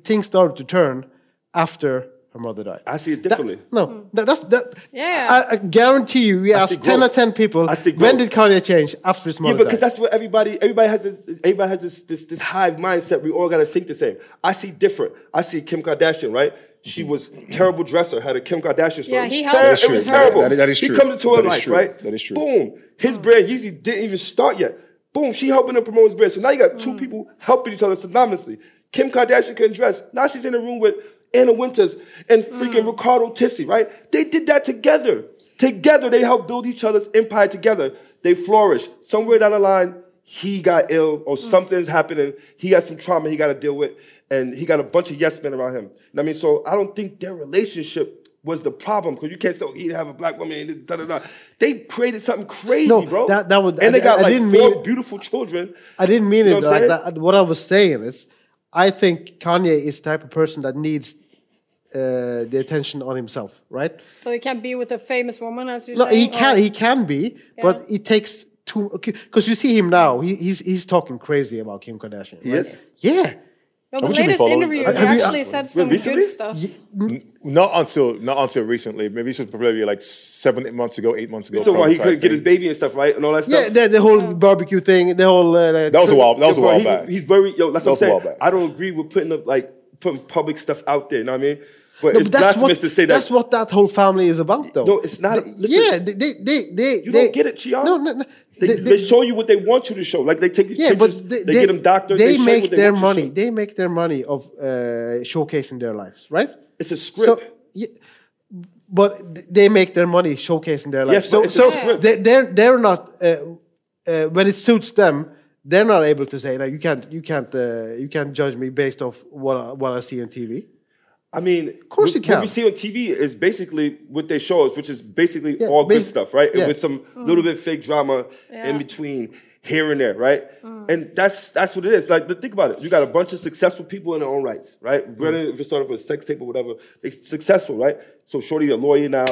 things started to turn after her mother died. I see it differently. No, hmm. that, that's that. Yeah. I, I guarantee you. We I asked ten or growth. ten people. I see When did Kanye change after his Yeah, mother because died? that's what everybody everybody has this everybody has this this this hive mindset. We all gotta think the same. I see different. I see Kim Kardashian, right? She mm-hmm. was terrible dresser, had a Kim Kardashian store. Yeah, It was he ter- helped- That is It was true. terrible. That is- that is He comes into her That is life, true. right? That is true. Boom. His hmm. brand, Yeezy, didn't even start yet. Boom, she helping him promote his brand. So now you got two hmm. people helping each other synonymously. Kim Kardashian couldn't dress. Now she's in a room with Anna Wintour and freaking mm. Riccardo Tisci, right? They did that together. Together, they helped build each other's empire together. They flourished. Somewhere down the line, he got ill or mm. something's happening. He got some trauma he got to deal with, and he got a bunch of yes men around him. I mean, so I don't think their relationship was the problem because you can't say oh, he have a black woman and da da da. They created something crazy, No, bro. that- that would- and they I- got I like didn't four it- beautiful children. I didn't mean You know it what like that. What I was saying is, I think Kanye is the type of person that needs uh, the attention on himself, right? So he can't be with a famous woman, as you No, say. he can he can be, but Yeah. it takes too. Because you see him now, he, he's he's talking crazy about Kim Kardashian. He is? Yeah. No, the Haven't you been latest interview, Have he you- actually said some recently? good stuff. Not until not until recently. Maybe this was probably like seven eight months ago, eight months ago. You talking about he couldn't get his baby and stuff, right? And all that Yeah, stuff. the, the whole barbecue thing, the whole. Uh, That was a while. That was a Yo, bro, while he's, back. He's very yo. That's That what was a I'm while saying. back. I don't agree with putting up like putting public stuff out there. You know what I mean? But No, it's but that's blasphemous what, to say that. That's what that whole family is about, though. No, it's not. They- Listen, yeah, they, they, they, they you they- don't get it, Chian. No, no, no. They, They- they, show you what they want you to show. Like they take these yeah, pictures, but they, they, get them doctors. They, make their want you to money. They make their money of uh, showcasing their lives, right? It's a script. So, yeah, but they make their money showcasing their lives. Yes, so, but it's a so script. they're, they're they're not uh, uh, when it suits them. They're not able to say that you can't you can't uh, you can't judge me based off what I, what I see on TV. I mean, of course you What we see on TV is basically what they show us, which is basically Yeah, all good stuff, right? yeah. With some mm. little bit fake drama in between here and there, right? Mm. And that's that's what it is. Like, think about it. You got a bunch of successful people in their own rights, right? Mm. Whether if it started with a sex tape or whatever, they're successful, right? So Shorty a lawyer now.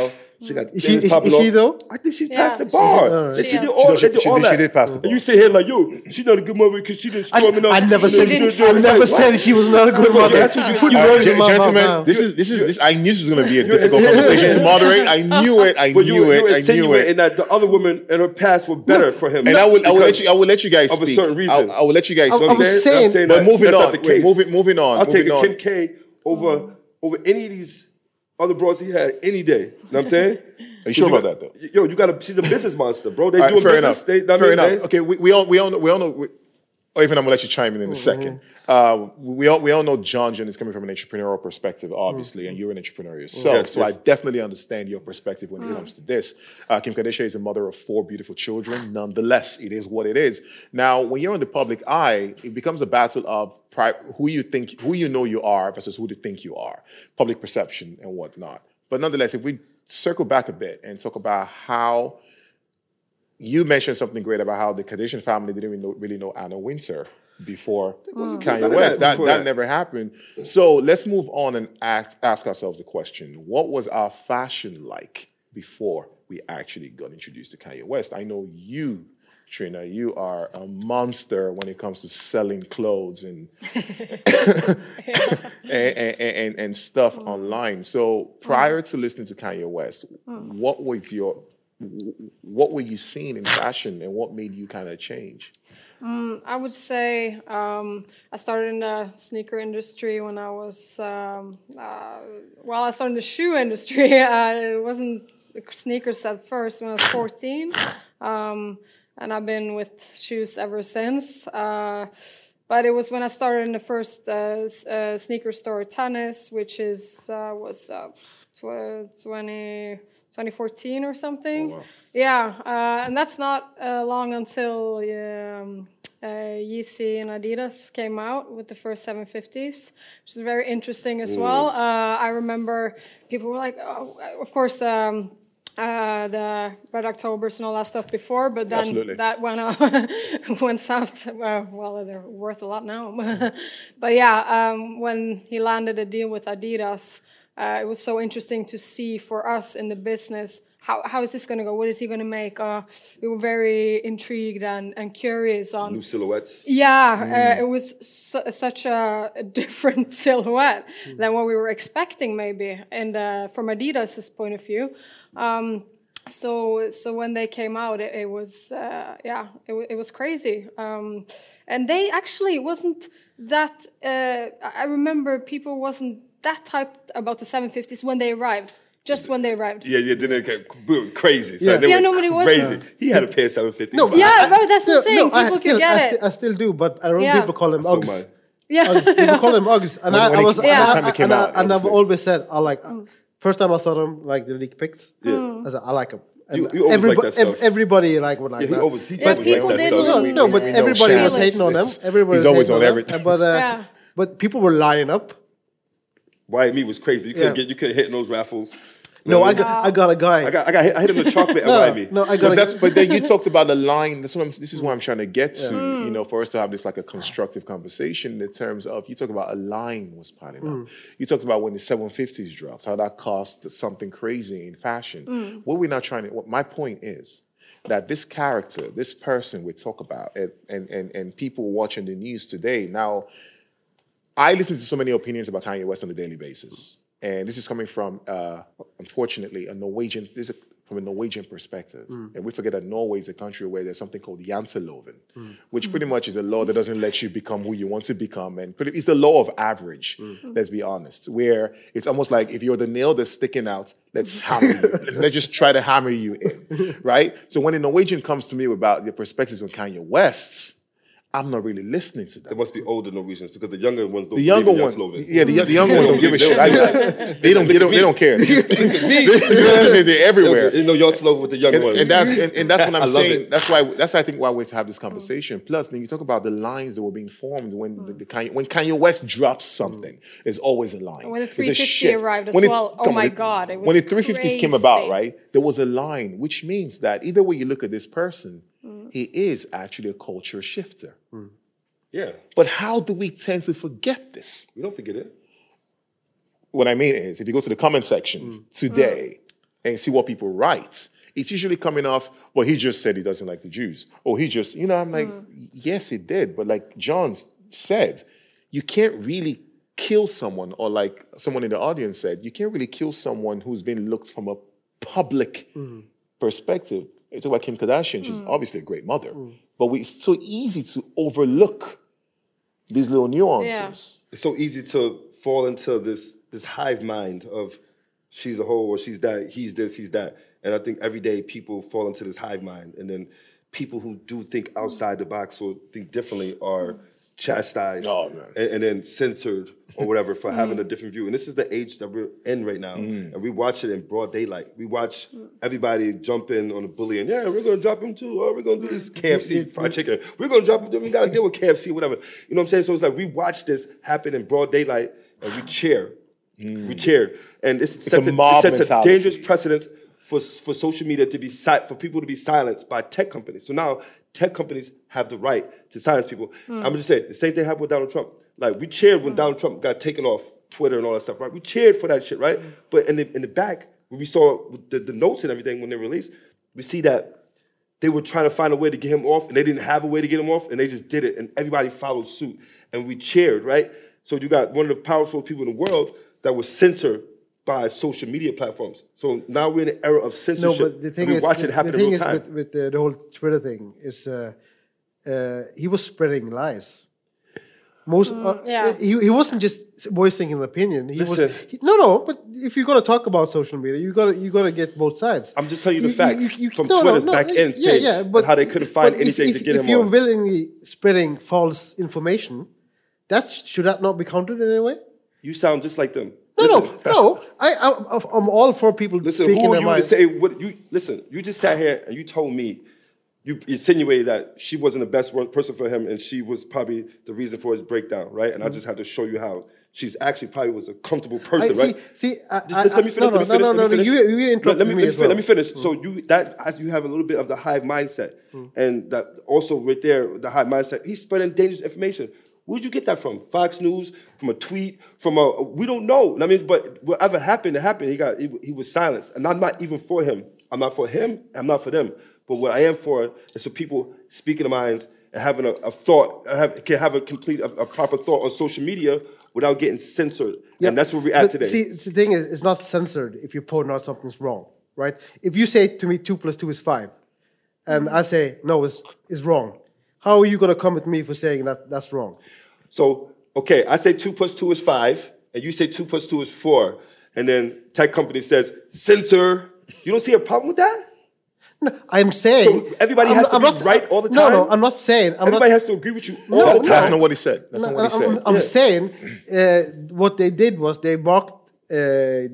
She got Is she- is- is she though? I think she's Yeah, passed the she bar. is. And She she did all, She they did- did she all did- she did pass the And you sit here like, yo, she not a good mother because she didn't I, storm enough. I never said didn't- I never What? said she was not a good mother. that's what you- put you- Uh, words in my mouth gentlemen, now. this is this is this. I knew this was going to be a difficult conversation to moderate. I knew it. I But you, knew you it. I knew insinuating it. that the other women in her past were better for him. And I will, I will let you, I will let you guys of a certain reason. I, I will let you guys I- speak. I was I'm saying- But moving on, not the wait, case. moving- moving on, I'll take moving a. Kim K over over any of these other bros he had any day. You know what I'm saying? Are you sure You about got- that, though? Yo, you got a. She's a business monster, bro. They right, doing business. enough. They, I fair mean, enough. they- Okay, we, we all we all know, we all know. We, or even I'm gonna let you chime in in a second. Uh, we all we all know John John is coming from an entrepreneurial perspective, obviously, and you're an entrepreneur yourself. Yes, so yes. I definitely understand your perspective when it comes to this. Uh, Kim Kardashian is a mother of four beautiful children. Nonetheless, it is what it is. Now, when you're in the public eye, it becomes a battle of pri- who you think, who you know you are versus who you think you are, public perception and whatnot. But nonetheless, if we circle back a bit and talk about how you mentioned something great about how the Kardashian family didn't really know, really know Anna Wintour before none Kanye West. that That, that never happened. So let's move on and ask, ask ourselves the question what was our fashion like before we actually got introduced to Kanye West? I know you. Trina, you are a monster when it comes to selling clothes and and, and, and, and stuff online. So prior to listening to Kanye West, what was your what were you seeing in fashion and what made you kind of change? I would say um, I started in the sneaker industry when I was, um, uh, well, I started in the shoe industry. Uh, it wasn't sneakers at first when I was 14. Um, and I've been with shoes ever since. Uh, but it was when I started in the first uh, uh, sneaker store, Tennis, which is uh, was 20, 2014 or something. Yeah, uh, and that's not uh, long until um, uh, Yeezy and Adidas came out with the first 750s, which is very interesting as well. Uh, I remember people were like, oh, of course, um, uh, the Red Octobers and all that stuff before, but then Absolutely. that went uh, went south. Well, well, they're worth a lot now. but yeah, um, when he landed a deal with Adidas, uh, it was so interesting to see for us in the business how, how is this going to go? What is he going to make? Uh, we were very intrigued and, and curious on. New silhouettes. Yeah, uh, it was su- such a, a different silhouette than what we were expecting, maybe, and uh, from Adidas's point of view. Um, so, so when they came out, it, it was uh, yeah, it, it was crazy. Um, and they actually wasn't that. Uh, I remember people wasn't that type about the 750s when they arrived. Just when they arrived. Yeah, yeah, then it got boom, crazy. So Yeah. they Yeah, went nobody was- crazy. He had a pair of 750. No, Yeah, I- bro, that's no, what I'm saying. no, I People still, get I, it. sti- I still do, but I don't Yeah. people call them So Uggs. my- Yeah. Uggs. People call them Uggs, and When- I, when I it- was, when and, the I, came and, I, out, and I've always said I like. First time I saw them, like the leak picks, Yeah. I said I like them. You- you always like that stuff. everybody like would like Yeah, he always, he Yeah, always people liked that didn't stuff. look- no, but everybody was hating on them. Everybody he's was always hating on them. everything. But uh, Yeah. but people were lining up. Why me was crazy. You couldn't Yeah. get, you couldn't hit in those raffles. No, I got I got a guy. I got, I got, hit, I hit him with chocolate no, at YB. no, I got But a that's but then you talked about the line. That's what I'm, this is what I'm trying to get to. Mm. You know, for us to have this like a constructive conversation in terms of you talk about a line was piling up. Mm. You talked about when the 750s dropped, how that cost something crazy in fashion. Mm. What we're not trying to. What my point is that this character, this person we talk about, and and and, and people watching the news today now. I listen to so many opinions about Kanye West on a daily basis, and this is coming from, uh, unfortunately, a Norwegian. This is from a Norwegian perspective, mm. and we forget that Norway is a country where there's something called Janteloven, mm. which pretty much is a law that doesn't let you become who you want to become, and pretty, it's the law of average. Mm. Let's be honest, where it's almost like if you're the nail that's sticking out, let's hammer you. let's just try to hammer you in, right? So when a Norwegian comes to me about their perspectives on Kanye West. I'm not really listening to them. There must be older Norwegians because the younger ones don't The younger believe in ones, yeah, the, the younger ones don't give a shit. I, I- they don't, they don't, they don't care. They're everywhere. You know, Janteloven with the younger ones. and that's and, and that's what I I'm saying. it. That's why that's I think why we have this conversation. Plus, then you talk about the lines that were being formed when the, the Kanye, when Kanye West drops something. There's always a line. When the There's a 350 arrived as When it- well, oh come on, my it- God, it when the 350s came about, right? There was a line, which means that either way you look at this person, he is actually a culture shifter. Hmm. yeah, But how do we tend to forget this? we don't forget it. what I mean is, if you go to the comment section hmm. today and see what people write, it's usually coming off, well, he just said he doesn't like the Jews. Or he just, you know, I'm like, hmm. yes, he did. But like John said, you can't really kill someone, or like someone in the audience said, you can't really kill someone who's been looked from a public perspective. You talk about Kim Kardashian, she's mm. obviously a great mother. Mm. But we, it's so easy to overlook these little nuances. It's so easy to fall into this this hive mind of she's a whole or she's that, he's this, he's that. And I think every day people fall into this hive mind, and then people who do think outside the box or think differently are mm. Chastised Oh, and, and then censored or whatever for having mm-hmm. a different view. And this is the age that we're in right now, and we watch it in broad daylight. We watch mm. everybody jump in on a bully, and yeah, we're gonna drop him too, or we're gonna do this KFC fried chicken. We're gonna drop him. We gotta deal with KFC, whatever. You know what I'm saying? So it's like we watch this happen in broad daylight, and we cheer. We cheer. and it's, sets, a a, mob it sets a dangerous precedence for for social media to be si- for people to be silenced by tech companies. So now tech companies have the right to silence people. I'm gonna just say the same thing happened with Donald Trump. Like we cheered when Donald Trump got taken off Twitter and all that stuff, right? We cheered for that shit, right? But in the in the back, when we saw the, the notes and everything when they released, we see that they were trying to find a way to get him off, and they didn't have a way to get him off, and they just did it, and everybody followed suit, and we cheered, right? So you got one of the powerful people in the world that was censored by social media platforms. So now we're in an era of censorship. No, censorship. but the thing we is, watch the, it happen the in thing real is with, with the, the whole Twitter thing is uh, uh, he was spreading lies. Most uh, yeah. he, he wasn't just voicing an opinion. He was Listen. he, no no. But if you're gonna talk about social media, you gotta you gotta get both sides. I'm just telling you the facts from no, no, Twitter's no, back end yeah, page yeah, and but how they couldn't find but if- anything if, to get if him If you're on. willingly spreading false information, that sh- should that not be counted in any way? You sound just like them. No, Listen, no, no. I, I, I'm all for people Listen, speaking who are you to mind. say what you listen? You just sat here and you told me you insinuated that she wasn't the best person for him, and she was probably the reason for his breakdown, right? And I mm-hmm. just had to show you how she's actually probably was a comfortable I, person, see, right? see, I, Just, I, just let me finish. No, let me finish. no, no, let me no, finish. You, you interrupted let me, me let, me, well. let me finish. So mm. you that as you have a little bit of the hive mindset, mm. and that also right there, the hive mindset. He's spreading dangerous information. Where'd you get that from? Fox News, from a tweet, from a we don't know. I mean, but whatever happened, it happened. He got he, he was silenced, and I'm not even for him I'm not for him. I'm not for them. But what I am for is for people speaking their minds and having a, a thought, have, can have a complete, a, a proper thought on social media without getting censored. And that's where we're at but today. See, the thing is, it's not censored if you point out something's wrong, right? If you say to me two plus two is five, and I say no, it's, it's wrong. How are you going to come at me for saying that that's wrong? So, okay, I say two plus two is five, and you say two plus two is four, and then tech company says censor. You don't see a problem with that? No, I'm saying So everybody I'm has not- to I'm be not- right all the time. No, no. I'm not saying. I'm Everybody not, has to agree with you all No, the no. time. That's not what he said. That's not what he I'm, said. I'm Yeah. saying uh, what they did was they marked uh,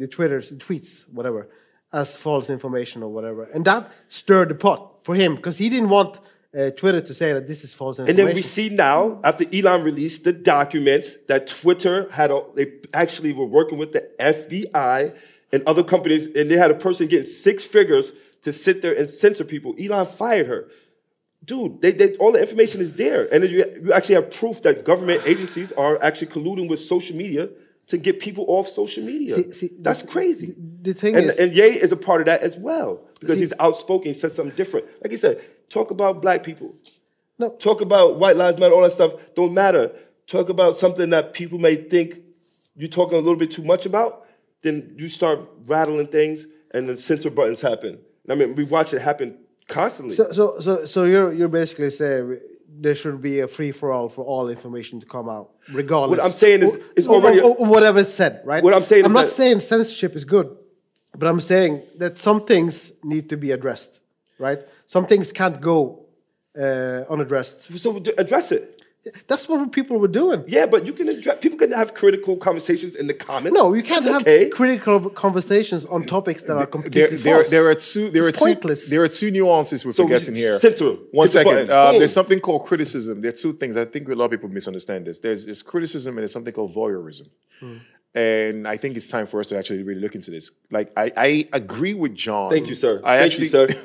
the Twitters, tweets, whatever, as false information or whatever, and that stirred the pot for him because he didn't want uh, Twitter to say that this is false information. And then we see now, after Elon released the documents, that Twitter had a, they actually were working with the FBI and other companies, and they had a person getting six figures to sit there and censor people. Elon fired her. Dude, they, they, all the information is there. And then you, you actually have proof that government agencies are actually colluding with social media to get people off social media. See- see, That's the- crazy. the- the thing and, is- and Ye is a part of that as well because See- he's outspoken, he says something different. Like he said, talk about black people. No. Talk about white lives matter, all that stuff don't matter. Talk about something that people may think you're talking a little bit too much about, then you start rattling things and the censor buttons happen. I mean, we watch it happen constantly. So, so, so, so you're you're basically saying there should be a free for all for all information to come out, regardless. What I'm saying is- it's already- or- or whatever it's said, right? What I'm saying I'm not saying censorship is good, but I'm saying that some things need to be addressed, right? Some things can't go uh, unaddressed. so address it. That's what people were doing. Yeah, but you can address, people can have critical conversations in the comments. No, you can't That's have okay. critical conversations on topics that are completely there, false. there are two. There It's are two. pointless. There are two nuances we're So forgetting here. censor 'em. One the Uh, there's something called criticism. There are two things. I think a lot of people misunderstand this. There's, there's criticism and there's something called voyeurism. Hmm. And I think it's time for us to actually really look into this. Like I, I agree with John. Thank you, sir. I Thank actually, you,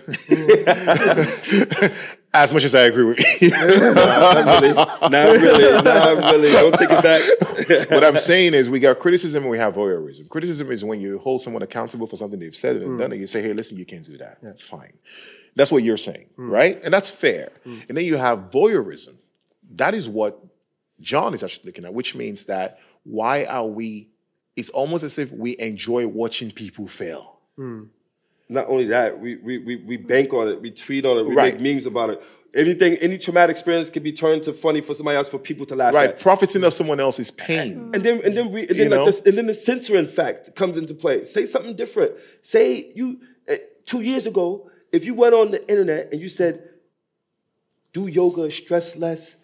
sir. as much as I agree with you. not really. Not really. Not really. Don't take it back. what I'm saying is we got criticism and we have voyeurism. Criticism is when you hold someone accountable for something they've said and mm. done, and you say, hey, listen, you can't do that. Yeah. Fine. That's what you're saying, mm. right? And that's fair. Mm. And then you have voyeurism. That is what John is actually looking at, which means that why are we, it's almost as if we enjoy watching people fail. Not only that, we, we, we, we bank on it, we tweet on it, we Right. make memes about it. Anything, any traumatic experience can be turned to funny for somebody else for people to laugh Right. at. Profiting of someone else's pain. And then and then we and You then like know? this and then the censoring fact comes into play. Say something different. Say you eh, two years ago, if you went on the internet and you said, do yoga, stress less,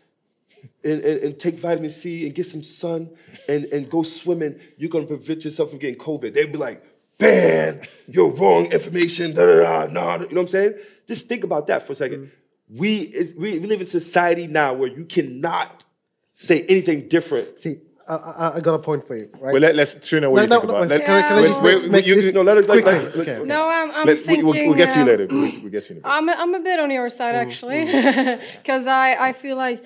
and, and, and take vitamin C and get some sun and, and go swimming, you're gonna prevent yourself from getting COVID. They'd be like, ban, you're wrong information, da da da, nah. You know what I'm saying? Just think about that for a 2nd We, is, we we live in a society now where you cannot say anything different. See, I, I, I got a point for you, right? But let, let's, Trina, what do you No, think no, about no, it? can I- can I just wait, make- make you- this No, let it quickly? like, Okay, okay. No, I'm, I'm Let- thinking. we, will we'll get to you uh, later. We'll, we'll get to you in a bit. I'm, I'm a bit on your side Mm-hmm. actually, because I, I feel like,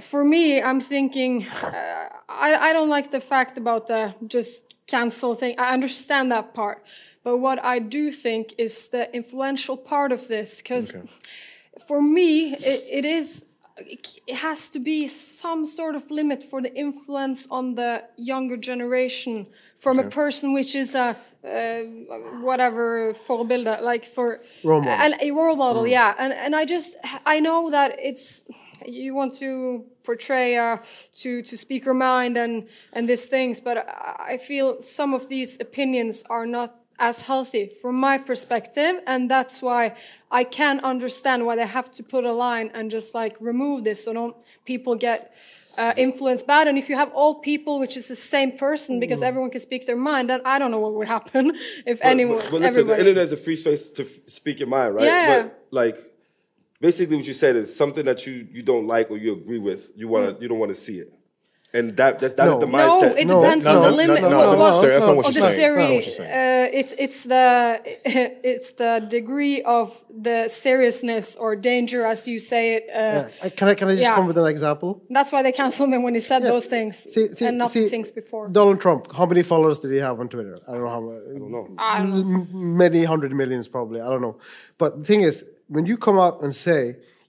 for me, I'm thinking, uh, I, I don't like the fact about the just cancel thing. I understand that part, but what I do think is the influential part of this, because for me, it, it is. It has to be some sort of limit for the influence on the younger generation from a person which is a uh, whatever forbilde, like for Role model. and a role model, yeah. And and I just I know that it's you want to portray uh, to to speak your mind and and these things, but I feel some of these opinions are not as healthy from my perspective, and that's why I can understand why they have to put a line and just like remove this so don't people get. Uh, influenced bad, and if you have all people, which is the same person, because everyone can speak their mind, then I don't know what would happen if anyone, But, but listen, the internet is a free space to speak your mind, right? Yeah. But like, basically, what you said is something that you you don't like or you agree with. You wanna you don't want to see it. and that that's, that is No. the No, it No, depends no, on the no, limit. no, no, well, no, necessarily. That's not what of you're the saying. That's not what series, you're saying. uh, it's it's the it's the degree of the seriousness or danger, as you say it. Uh, Yeah. Uh, Can I can I just Yeah. come with an example? That's why they canceled him when he said Yeah. those things See, see, and not see, things before. Donald Trump. How many followers did he have on Twitter? I don't know how. I don't know. I don't know. many hundred millions probably i don't know but the thing is when you come out and say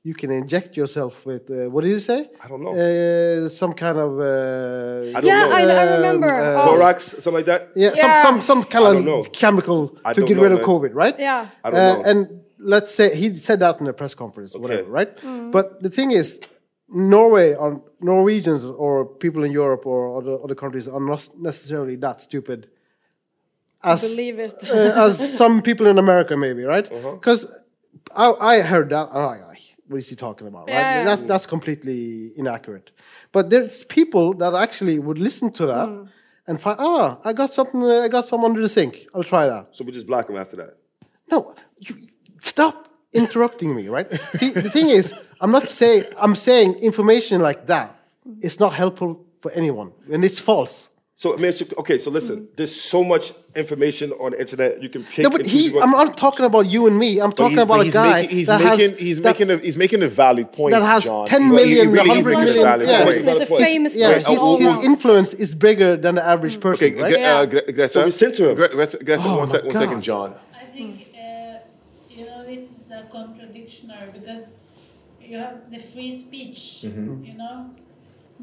you can inject yourself with uh, what did you say I don't know. uh, some kind of uh, I don't Yeah, know. I, I Um, remember. uh, oh, Clorox, something like that. yeah, some Yeah. some some kind of chemical I to get know, rid of covid right yeah. I don't Uh, know. and let's say he said that in a press conference Okay. whatever right but the thing is norway or norwegians or people in europe or other, other countries are not necessarily that stupid as Believe it. uh, as some people in America, maybe, right? Uh-huh. Because I, I heard that. I'm what is he talking about? Right? Yeah. That's that's completely inaccurate. But there's people that actually would listen to that Hmm. and find, ah, I got something. I got some under the sink. I'll try that. So we just block him after that. No, you stop interrupting me, right? See, the thing is, I'm not saying I'm saying information like that is not helpful for anyone, and it's false. So I mean, it's- okay. So listen, there's so much information on the internet. You can pick. No, but and he, I'm not talking about you and me. I'm talking about a guy making, he's that making, has he's that- making a he's making a valid point. that has John. 10 He- he really is 100 making a million, yeah. point. He's a Wait, famous yeah, person his, his influence is bigger than the average person, Okay, right? Gre- uh, Greta. So we censor him. Gre- Greta, Greta, Oh one, sec, one second, John. I think uh, you know this is a contradictionary because you have the free speech. You know,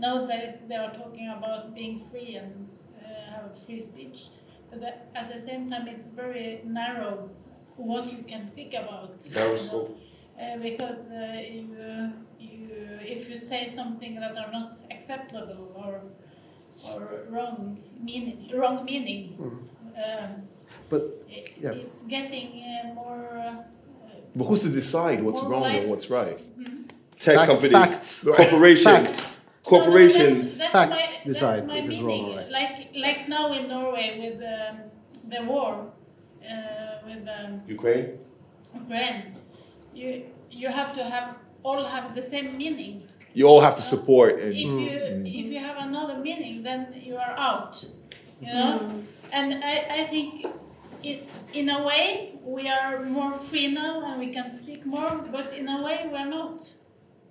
now that is they are talking about being free and uh, have free speech, but the, at the same time it's very narrow what you can speak about. Narrow you know. scope. Uh, because uh, you, you, if you say something that are not acceptable or or wrong meaning, wrong meaning, um, But it, Yeah. it's getting uh, more. Uh, But who's to decide what's wrong like- and what's right? tech Facts, companies, facts. corporations, Facts. Corporations. No, no, that's, that's Facts my, decide my if it's wrong or right. Like like now in Norway with um, the war uh, with um, Ukraine. Ukraine, you you have to have all have the same meaning. You all have to support. And, If you if you have another meaning, then you are out. You know, and I, I think it, in a way we are more free now and we can speak more, but in a way we're not.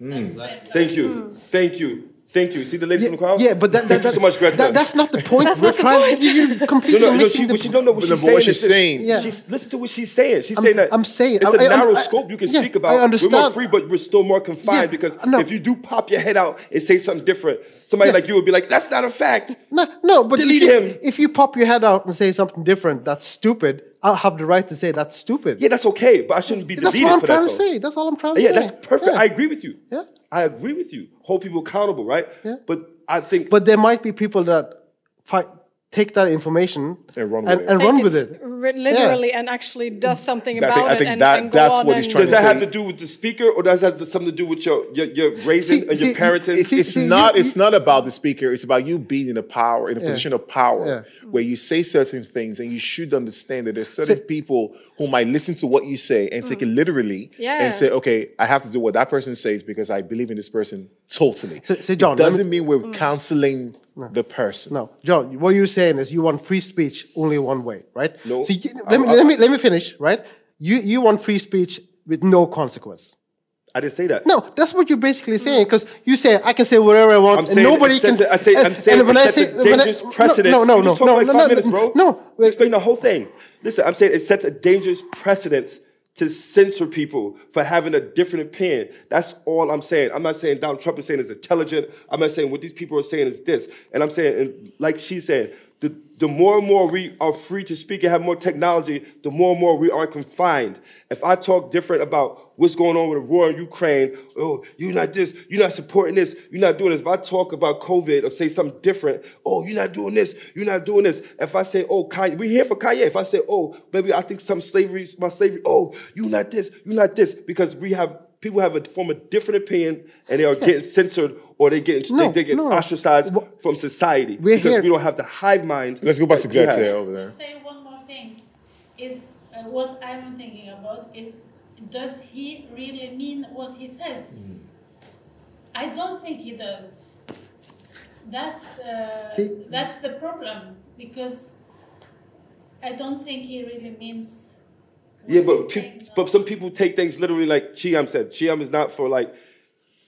At the same time. Thank you. Thank you. Thank you. See the ladies yeah, from the crowd? yeah, but that, Thank that, so much, Greta. that, that's not the point. We're trying. You're no, completely no, no, missing she, the but she don't know what she's saying. what she's saying- Yeah. She's, listen to what she's saying. She's I'm- saying that I'm saying- it's I- a I- narrow I- scope you can yeah, speak I about. We're more free, but we're still more confined Yeah, because no. if you do pop your head out and say something different, somebody Yeah. like you would be like, "That's not a fact." No, no, but Delete if you, him. if you pop your head out and say something different, that's stupid. I'll have the right to say that's stupid. Yeah, that's okay, but I shouldn't be that's what I'm trying to say. That's all I'm trying to Yeah, say. Yeah, that's perfect. Yeah. I agree with you. Yeah. I agree with you. Hold people accountable, right? Yeah. But I think But there might be people that fight, take that information And run with and, it. and run with it. ri- literally and actually does something I think- about I it think and, that- and that's what he's and- trying does that say- have to do with the speaker, or does that have something to do with your your, your raising See- and your see, parenting? it's, it's See, not you- it's not about the speaker it's about you being in a power in a position of power Yeah. where you say certain things and you should understand that there's certain See- people who might listen to what you say and take it mm. literally Yeah. and say okay i have to do what that person says because i believe in this person totally So- so John, it doesn't mean we're mm. counseling the person No, John, what you're saying is you want free speech only one way, right? No. So you, let, me, let, me, let me finish, right? You, you want free speech with no consequence. I didn't say that. No, that's what you're basically saying because you say I can say whatever I want I'm and nobody can. I say- I'm saying and when it I sets say- a when I- dangerous precedent. No, no, no, no, no, like no, no, minutes, bro. no. Explain the whole thing. Listen, I'm saying it sets a dangerous precedence to censor people for having a different opinion. That's all I'm saying. I'm not saying Donald Trump is saying is intelligent. I'm not saying what these people are saying is this. And I'm saying, and like she's saying, the, more and more we are free to speak and have more technology, the more and more we are confined. If I talk different about what's going on with the war in Ukraine, oh, you're not this, you're not supporting this, you're not doing this. If I talk about COVID or say something different, oh, you're not doing this, you're not doing this. If I say, oh, Kanye, we're here for Kanye. If I say, oh, baby, I think some slavery, my slavery, oh, you're not this, you're not this, because we have people have a form a different opinion and they are getting censored or they get No, they, they get no. ostracized Wha- from society We're because here- we don't have the hive mind. let's go back to that you Greta have. over there say one more thing is uh, what i'm thinking about is does he really mean what he says i don't think he does that's uh, See- that's the problem because I don't think he really means. Yeah, but pe- but some people take things literally like Chiam said. Chiam is not for like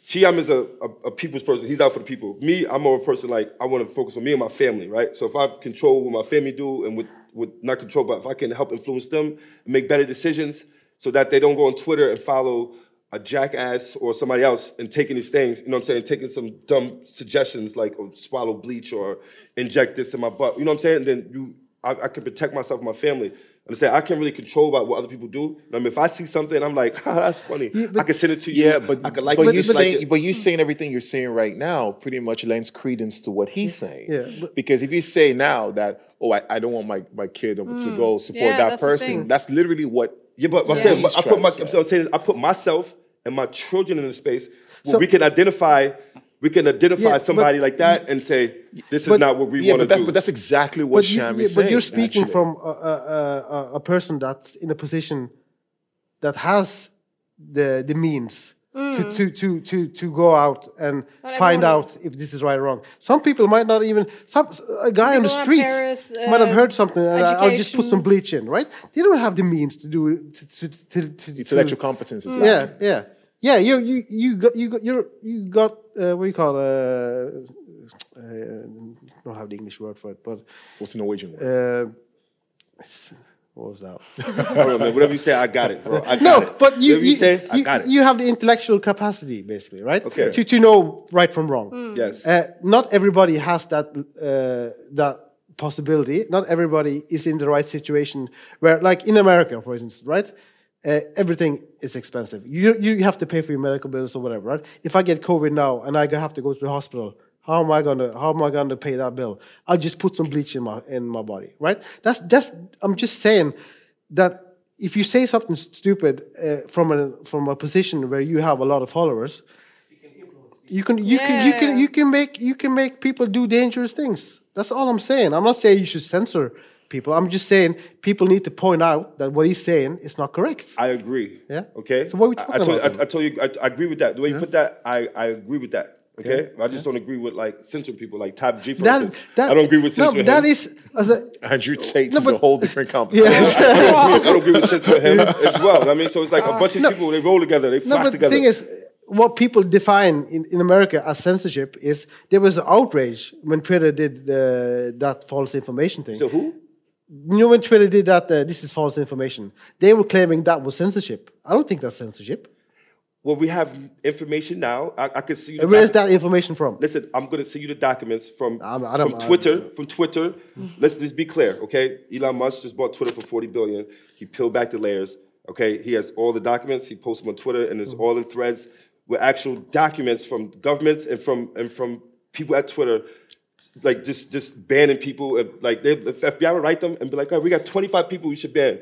Chiam is a, a, a people's person. He's out for the people. Me, I'm more a person like I want to focus on me and my family, right? So if I control what my family do and with with not control, but if I can help influence them and make better decisions so that they don't go on Twitter and follow a jackass or somebody else and taking these things, you know what I'm saying, taking some dumb suggestions like oh, swallow bleach or inject this in my butt, you know what I'm saying? And then you I, I can protect myself and my family. And say I can't really control about what other people do. I mean, if I see something, I'm like, ah, that's funny. I can send it to you. Yeah, but I can like but it, you dislike saying it. but you saying everything you're saying right now pretty much lends credence to what he's saying. Yeah, but- because if you say now that oh I, I don't want my, my kid to go support Yeah, that that's person, that's literally what Yeah, but I'm saying, but I put my, I'm saying, I put myself and my children in a space where So- we can identify, we can identify Yeah, but- somebody like that and say, this is not what we yeah, want to that's do. but that's exactly what but, you, Sham yeah, is saying. but you're speaking actually. from a, a, a, a person that's in a position that has the the means to, to, to, to, to go out and Not find out if this is right or wrong. Some people might not even some a guy on the People streets Paris, might have uh, heard something and I- I'll just put some bleach in, right? They don't have the means to do it to to to, to, intellectual to competence is yeah, yeah, yeah. You you you got you got you're, you got uh, what do you call uh, uh, don't have the English word for it, but What's the Norwegian word? uh, what was that? I don't know, man. Whatever you say, I got it, bro. I got no, it. but you you, you say, I you, got it. you have the intellectual capacity, basically, right? Okay. To to know right from wrong. yes. Uh, not everybody has that uh, that possibility. Not everybody is in the right situation where, like in America, for instance, right? Uh, everything is expensive. You you have to pay for your medical bills or whatever, right? If I get COVID now and I have to go to the hospital, how am I gonna how am I gonna pay that bill? I'll just put some bleach in my in my body, right? That's that's I'm just saying that if you say something stupid uh, from a from a position where you have a lot of followers, you can you can you can Yeah. you can make you can make people do dangerous things. That's all I'm saying. I'm not saying you should censor people. I'm just saying people need to point out that what he's saying is not correct. I agree. Yeah? Okay. So what are we I- I, talking told, about I, I told you, I, I agree with that. The way you put that, I, I agree with that. Okay. I just don't agree with like censoring people, like Top G for That, instance. that, I don't agree with no, censoring that him. is as a, Andrew Tate No, is a but- whole different conversation. I don't agree, I don't agree with censoring him as well. I mean, so it's like a uh, bunch of people they roll together, they no, flock but together. the thing is, what people define in, in America as censorship is there was outrage when Twitter did the, that false information thing. so who? You know when Twitter did that, uh, this is false information. They were claiming that was censorship. I don't think that's censorship. Well, we have information now. I, I can see. And where is that information from? Listen, I'm going to send you the documents from I'm- I don't- from Twitter. From Twitter, let's just be clear, okay? Elon Musk just bought Twitter for 40 billion. He peeled back the layers. Okay, he has all the documents. He posts them on Twitter, and it's all in threads with actual documents from governments and from and from people at Twitter, like just just banning people. Like they, the FBI would write them and be like, "Oh, we got 25 people you should ban."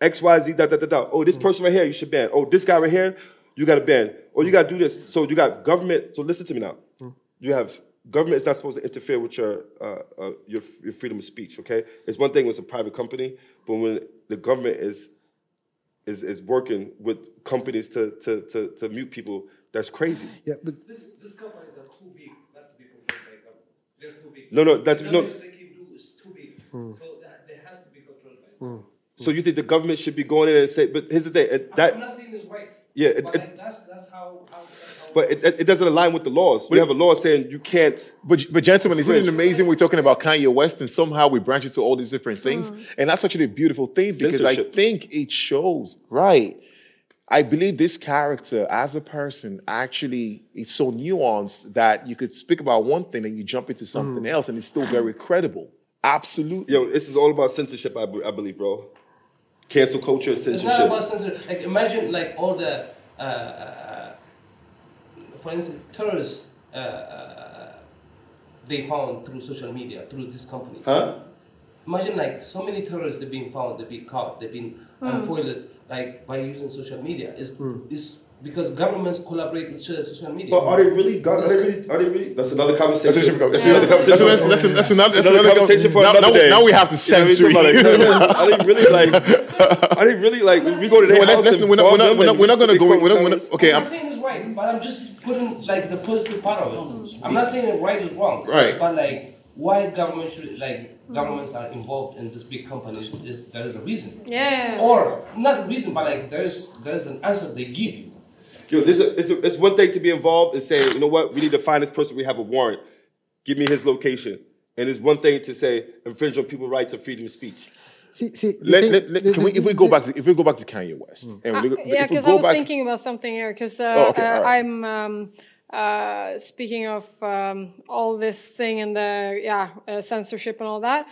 X, Y, Z, da da da da. Oh, this person right here you should ban. Oh, this guy right here you got to ban. Oh, you got to do this. So you got government. So listen to me now. You have government is not supposed to interfere with your uh, uh, your your freedom of speech. Okay, it's one thing when it's a private company, but when the government is is is working with companies to to to, to mute people, that's crazy. Yeah, but This, these companies are too big not to be controlled by government. They're too big. No, no, that's- the no. damage they can do is too big. Hmm. So that, there has to be controlled by hmm. government. So you think the government should be going in and say, but here's the thing, it- I'm not saying it's right. Yeah, it- but it- like, that's that's how how. That's how but it, it doesn't align with the laws. We have a law saying you can't. But, but gentlemen, isn't it amazing we're talking about Kanye West and somehow we branch into all these different things? Hmm. And that's actually a beautiful thing because I think it shows, right? I believe this character as a person actually is so nuanced that you could speak about one thing and you jump into something else and it's still very credible. Absolutely. Yo, this is all about censorship. I, believe, bro. Cancel culture, censorship. It's not about censorship. Like imagine like all the, uh, uh, for instance, terrorists uh, uh, they found through social media through this company. Huh? Imagine like so many terrorists they've been found, they've been caught, they've been unfoiled like by using social media. Is hmm. is because governments collaborate with social media. But are they really? Are they really? Are they really? That's another conversation. That's a different That's another conversation. that's, that's, that's, another, that's another another conversation for now, another now, day. now we have to You know what I mean? censor So, you. like, Are they really like? Are they really like? We go to their No, house let's, and we're not, we're not, we're not, we're not gonna go. quote We're not, we're not, okay, I'm I'm, not saying it's right, but I'm just putting like the positive part of it. I'm not hmm. saying it right is wrong. Right. But like, why government should like governments are involved in this big companies is there is a reason. Yeah. Or not a reason, but like there's there's an answer they give you. Yo, this is it's, a, it's one thing to be involved and say, you know what, we need to find this person. We have a warrant. Give me his location. And it's one thing to say infringe on people's rights of freedom of speech. See, see, let, thing- let, let, the- can we, if we go back to if we go back to Kanye West and Uh, we look, yeah, if we because I was back, thinking about something here. Because uh, Oh, okay, uh, all right. I'm um, uh, speaking of um, all this thing and the yeah uh, censorship and all that.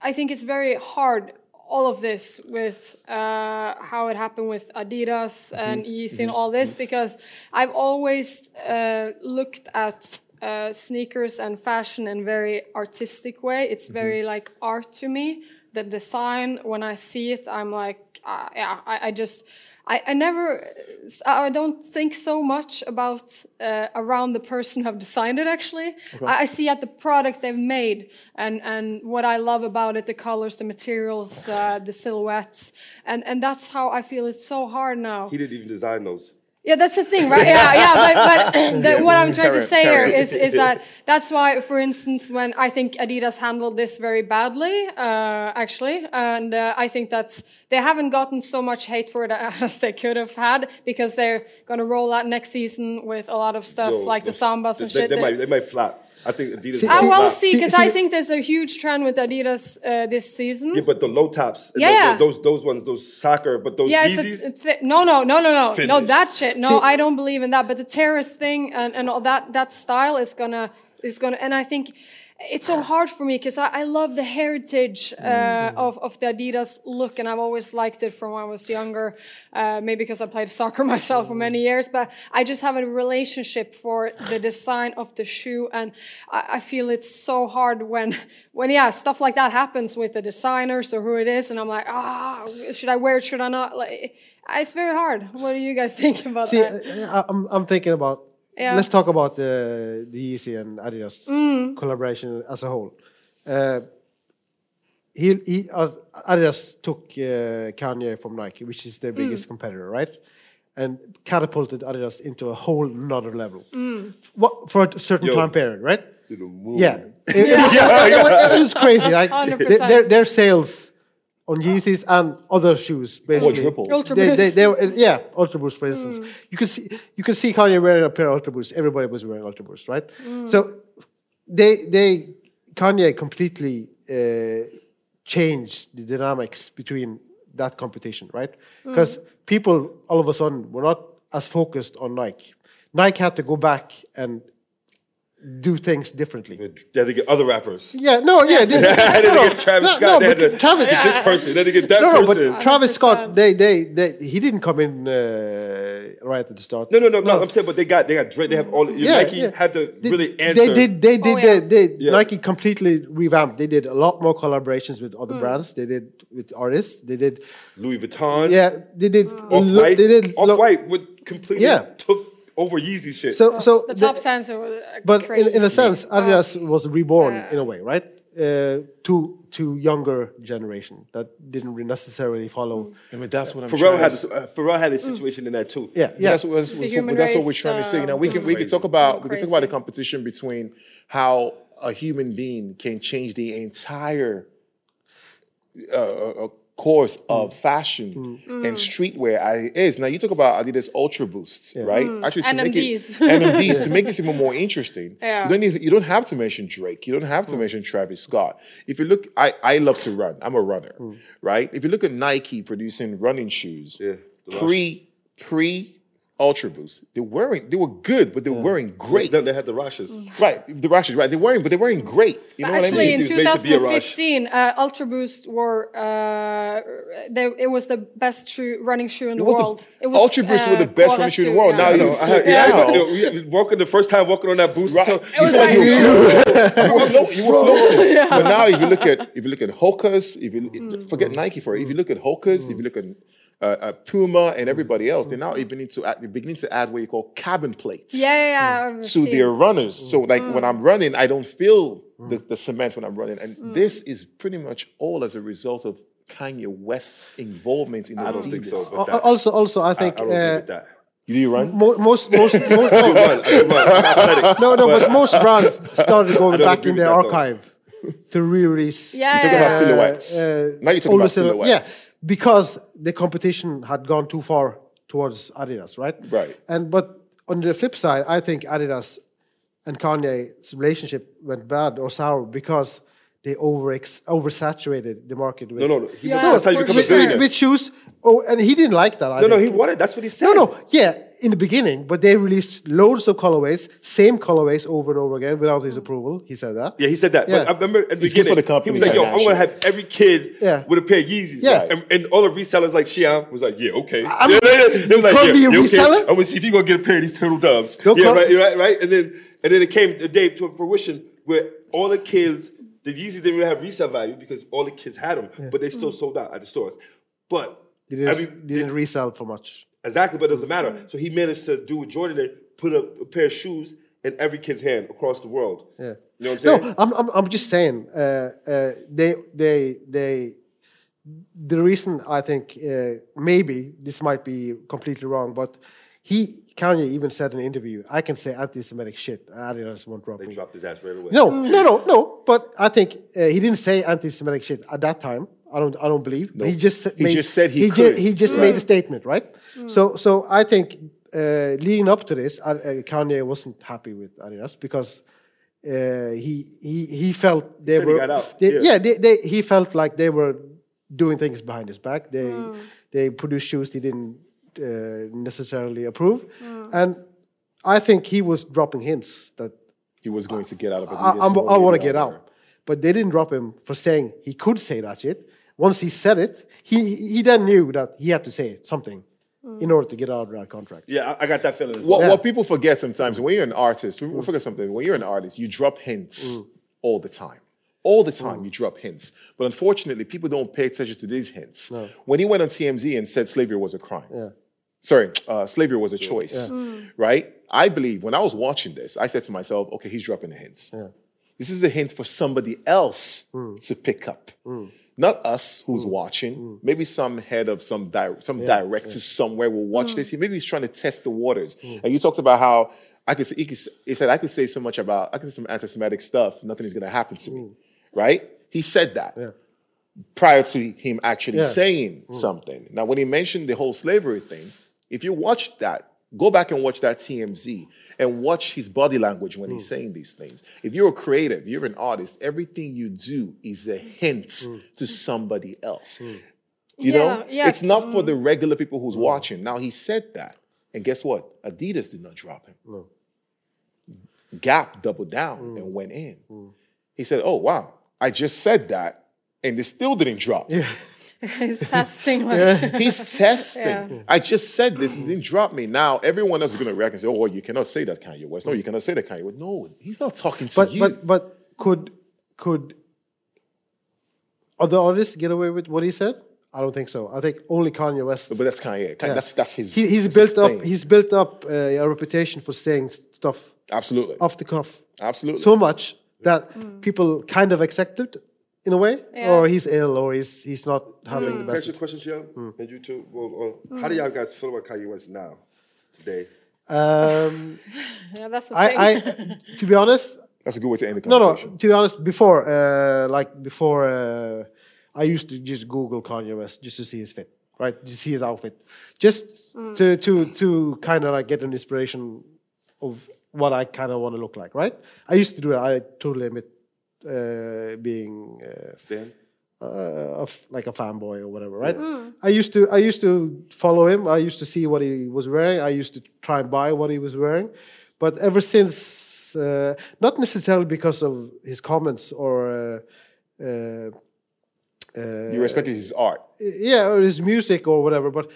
I- think it's very hard. All of this with uh, how it happened with Adidas and Yeezy and all this because I've always uh, looked at uh, sneakers and fashion in very artistic way. It's very like art to me. The design, when I see it, I'm like, uh, yeah, I, I just, I, I never, I don't think so much about uh, around the person who have designed it. Actually, I, I see at the product they've made and and what I love about it, the colors, the materials, uh, the silhouettes, and and that's how I feel. It's so hard now. He didn't even design those. Yeah, that's the thing, right? Yeah, yeah. But, but the, what I'm trying to say here is, is that that's why, for instance, when I think Adidas handled this very badly, uh, actually, and uh, I think that's they haven't gotten so much hate for it as they could have had because they're going to roll out next season with a lot of stuff Yo, like the those- sambas they, and shit. They, that- might, they might flop. I think Adidas. See- I will flop. see See- because I think there's a huge trend with Adidas uh, this season. Yeah, but the low tops. Yeah, tho- yeah. Those those ones, those soccer, but those Yeah, Yeezys. it's, it's, it's no, no, no, no, no, no. Finished. That shit. No, See- I don't believe in that. But the terrorist thing and, and all that that style is gonna is gonna. And I think it's so hard for me because I, I love the heritage uh, of of the Adidas look, and I've always liked it from when I was younger. Uh, maybe because I played soccer myself for many years, but I just have a relationship for the design of the shoe, and I, I feel it's so hard when when yeah stuff like that happens with the designers or who it is, and I'm like ah should I wear it should I not like. It's very hard. What do you guys think about See, that? uh, I'm, I'm thinking about. Yeah. Let's talk about the the Yeezy and Adidas Mm. collaboration as a whole. Uh, he, he uh, Adidas took uh, Kanye from Nike, which is their Mm. biggest competitor, right? And catapulted Adidas into a whole nother level. Mm. What for a certain Yo. time period, right? To the moon. Yeah, it, it was, it was- it was crazy. Like 100%. their, their, their sales on Yeezys and other shoes basically Quadrupled. Ultra They, they, Boost. they were, yeah, Ultra Boost, for instance. Mm. You can see you can see Kanye wearing a pair of Ultra Boost. Everybody was wearing Ultra Boost, right? Mm. So they they Kanye completely uh, changed the dynamics between that competition, right? Mm. Because people all of a sudden were not as focused on Nike. Nike had to go back and do things differently. They had to get other rappers. Yeah, no, yeah, they, They had to get Travis no, Scott. no, they had but to Travis- get this person. They had to get that no, no, person. but Travis 100%. Scott, they, they, they, he didn't come in uh, right at the start. No, no, no, no. I'm saying, but they got, they got Drake. They have all. Yeah, Nike yeah. had to They- really answer. They did, they did, Oh, yeah. they, they Yeah. Nike completely revamped. They did a lot more collaborations with Mm. other brands. They did with artists. They did, Louis Vuitton. yeah, they did. Off White. They did. Off White would completely Yeah. took over Yeezy shit. So, so the the- top sensor was uh, but in, crazy. in a sense, Adidas was reborn Yeah. in a way, right? Uh, to to younger generation that didn't necessarily follow. I mean, that's what I'm Pharrell trying had to uh, Pharrell had a situation in that too. Yeah, Yeah, yeah. that's, what- that's, that's, human what, that's what we're race, trying to say. uh, Now we can we can talk about we can talk about the competition between how a human being can change the entire uh, uh, course of mm. fashion mm. and mm. streetwear as it is. Now you talk about Adidas Ultra Boosts, right? Actually, to make it NMDs to make this even more interesting. Yeah. You don't need, you don't have to mention Drake. You don't have to mention Travis Scott. If you look, I I love to run. I'm a runner, right? If you look at Nike producing running shoes, Yeah, pre pre Ultra Boost, they're wearing they were good, but they're wearing great. They, they had the rushes. Right, the rashes, right? They're wearing, but they're wearing great. You know what I Actually, mean? in Yeezy was made to be a rush. 2015, uh, Ultra Boost were uh, they, it was the best shoe, running shoe in the was the- world. it was Ultra Boost were the uh, best running shoe in the world. yeah. Now you know. I had, feel- yeah, now- I know. We- walking the first time walking on that boost. Right. so- It was you like, you were, you were float- you were floating. But now, if you look at if you look at Hoka's, if you forget Nike for it, if you look at Hoka's, if you look at uh, uh, Puma, and everybody else, they're now beginning to add, they're beginning to add what you call carbon plates Yeah, yeah, yeah. I've to seen. their runners. So like when I'm running, I don't feel the, the cement when I'm running. And this is pretty much all as a result of Kanye West's involvement in I don't think so. Adidas. That, Also, also, I I, I think don't uh, with that. Do you run? mo- most, most, most I run. Run. No, no, but most brands started going back in their archive. though. archive to re-release. Yeah, You're talking about silhouettes. uh, now you're talking about silhou- silhouettes. Yeah, because the competition had gone too far towards Adidas, right? Right. And but on the flip side, I think Adidas and Kanye's relationship went bad or sour because they over oversaturated the market with No, no, no. He, Yeah, that's how you for become a billionaire. with shoes. Oh, and he didn't like that. I No, no, he wanted. That's what he said. No, no, yeah, in the beginning, but they released loads of colorways, same colorways over and over again without his approval. He said that. Yeah, he said that. Yeah. But I remember at the It's good for the company he was like, "Yo, I'm gonna have every kid Yeah. with a pair of Yeezys." Yeah. and, and all the resellers like Xi'an was like, "Yeah, okay." I'm- yeah, yeah, yeah. They was like, Can't yeah, be a yeah, okay. reseller? I'm gonna see if he gonna get a pair of these turtle doves. Don't yeah, call- right, right, right. And then and then it came the day to fruition where all the kids, the Yeezys didn't really have resale value because all the kids had them, but they still sold out at the stores. But They didn't, every- didn't resell for much. Exactly, but it doesn't matter. So he managed to do what Jordan did, put a, a pair of shoes in every kid's hand across the world. Yeah. You know what I'm saying? No, I'm, I'm, I'm just saying, uh, uh, they, they, they, the reason I think uh, maybe this might be completely wrong, but he, Kanye even said in an interview, I can say anti Semitic shit. Adidas won't drop They me. dropped his ass right away. No, no, no, no. But I think uh, he didn't say anti-Semitic shit at that time. I don't, I don't believe. He just sa- He just said he he, could. he just made a statement, right? So, so I think uh, leading up to this, uh, uh, Kanye wasn't happy with Adidas because uh, he he he felt they Said he were got out, they- yeah. yeah, they, they, he felt like they were doing things behind his back. They they produced shoes he didn't uh, necessarily approve, and I think he was dropping hints that He was going to get out of I, Adidas. I'm- one I want to get other. out. But they didn't drop him for saying he could say that shit. Once he said it, he, he then knew that he had to say something hmm. in order to get out of that contract. Yeah, I, I got that feeling as well. What, Yeah. what people forget sometimes when you're an artist, we forget something. When you're an artist, you drop hints hmm. all the time. All the time, hmm. you drop hints. But unfortunately, people don't pay attention to these hints. When he went on TMZ and said slavery was a crime, Yeah. sorry, uh, slavery was a choice, right? I believe when I was watching this, I said to myself, okay, he's dropping the hints. This is a hint for somebody else to pick up. Not us who's mm. watching. Mm. Maybe some head of some di- some director somewhere will watch mm. this. He maybe he's trying to test the waters. And you talked about how I could say, he, could, he said I could say so much about I could say some anti-Semitic stuff. Nothing is going to happen to me, right? He said that prior to him actually Yeah. saying something. Now, when he mentioned the whole slavery thing, if you watch that, go back and watch that TMZ and watch his body language when he's mm. saying these things. If you're a creative, you're an artist, everything you do is a hint mm. to somebody else. Mm. You know, Yeah, yeah. it's not for the regular people who's watching. Now, he said that. And guess what? Adidas did not drop him. Gap doubled down and went in. He said, Oh, wow, I just said that, and it still didn't drop. He's testing. Like, He's testing. Yeah. I just said this, it didn't drop me. Now everyone else is going to react and say, "Oh, well, you cannot say that Kanye West." No, you cannot say that Kanye West. No, he's not talking to But you. but but could could other artists get away with what he said? I don't think so. I think only Kanye West. But that's Kanye. Kanye- Yeah. That's that's his. he, he's that's built his up. thing. He's built up uh, a reputation for saying stuff absolutely, off the cuff absolutely. so much that people kind of accept it in a way, Yeah. or he's ill, or he's he's not having the best. Can I ask best. you a question, Shia? Hmm. And you too. Well, uh, How do y'all guys feel about Kanye West now, today? Um, yeah, that's the thing. I, I, to be honest, that's a good way to end the conversation. no, no. To be honest, before, uh, like before, uh, I used to just Google Kanye West just to see his fit, right? Just see his outfit, just to to to kind of like get an inspiration of what I kind of want to look like, right? I used to do that. I totally admit uh, being. Uh, Stan? uh, of like a fanboy or whatever, right? I used to I used to follow him. I used to see what he was wearing. I used to try and buy what he was wearing, but ever since, uh, not necessarily because of his comments or. Uh, uh, You respected his art. yeah, or his music or whatever. But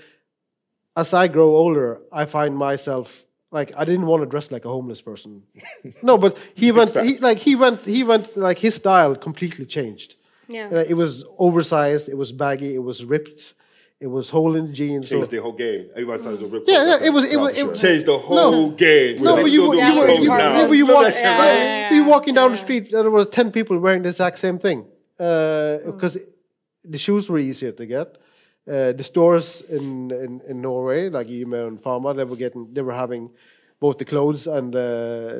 as I grow older, I find myself like I didn't want to dress like a homeless person. no, but he went he, like he went he went like his style completely changed. Yeah. Uh, it was oversized. It was baggy. It was ripped. It was hole in the jeans. So, Changed the whole game. Everybody started to rip. yeah, yeah, it was. It was. It, sure. was- Changed the whole game. No, They but you, still you, do Yeah, you, clothes you, you walk, Yeah, right? yeah, yeah. we walking down the street, there was ten people wearing the exact same thing because the shoes were easier to get. Uh, the stores in, in, in Norway, like Ymer and Pharma, they were getting they were having both the clothes and uh,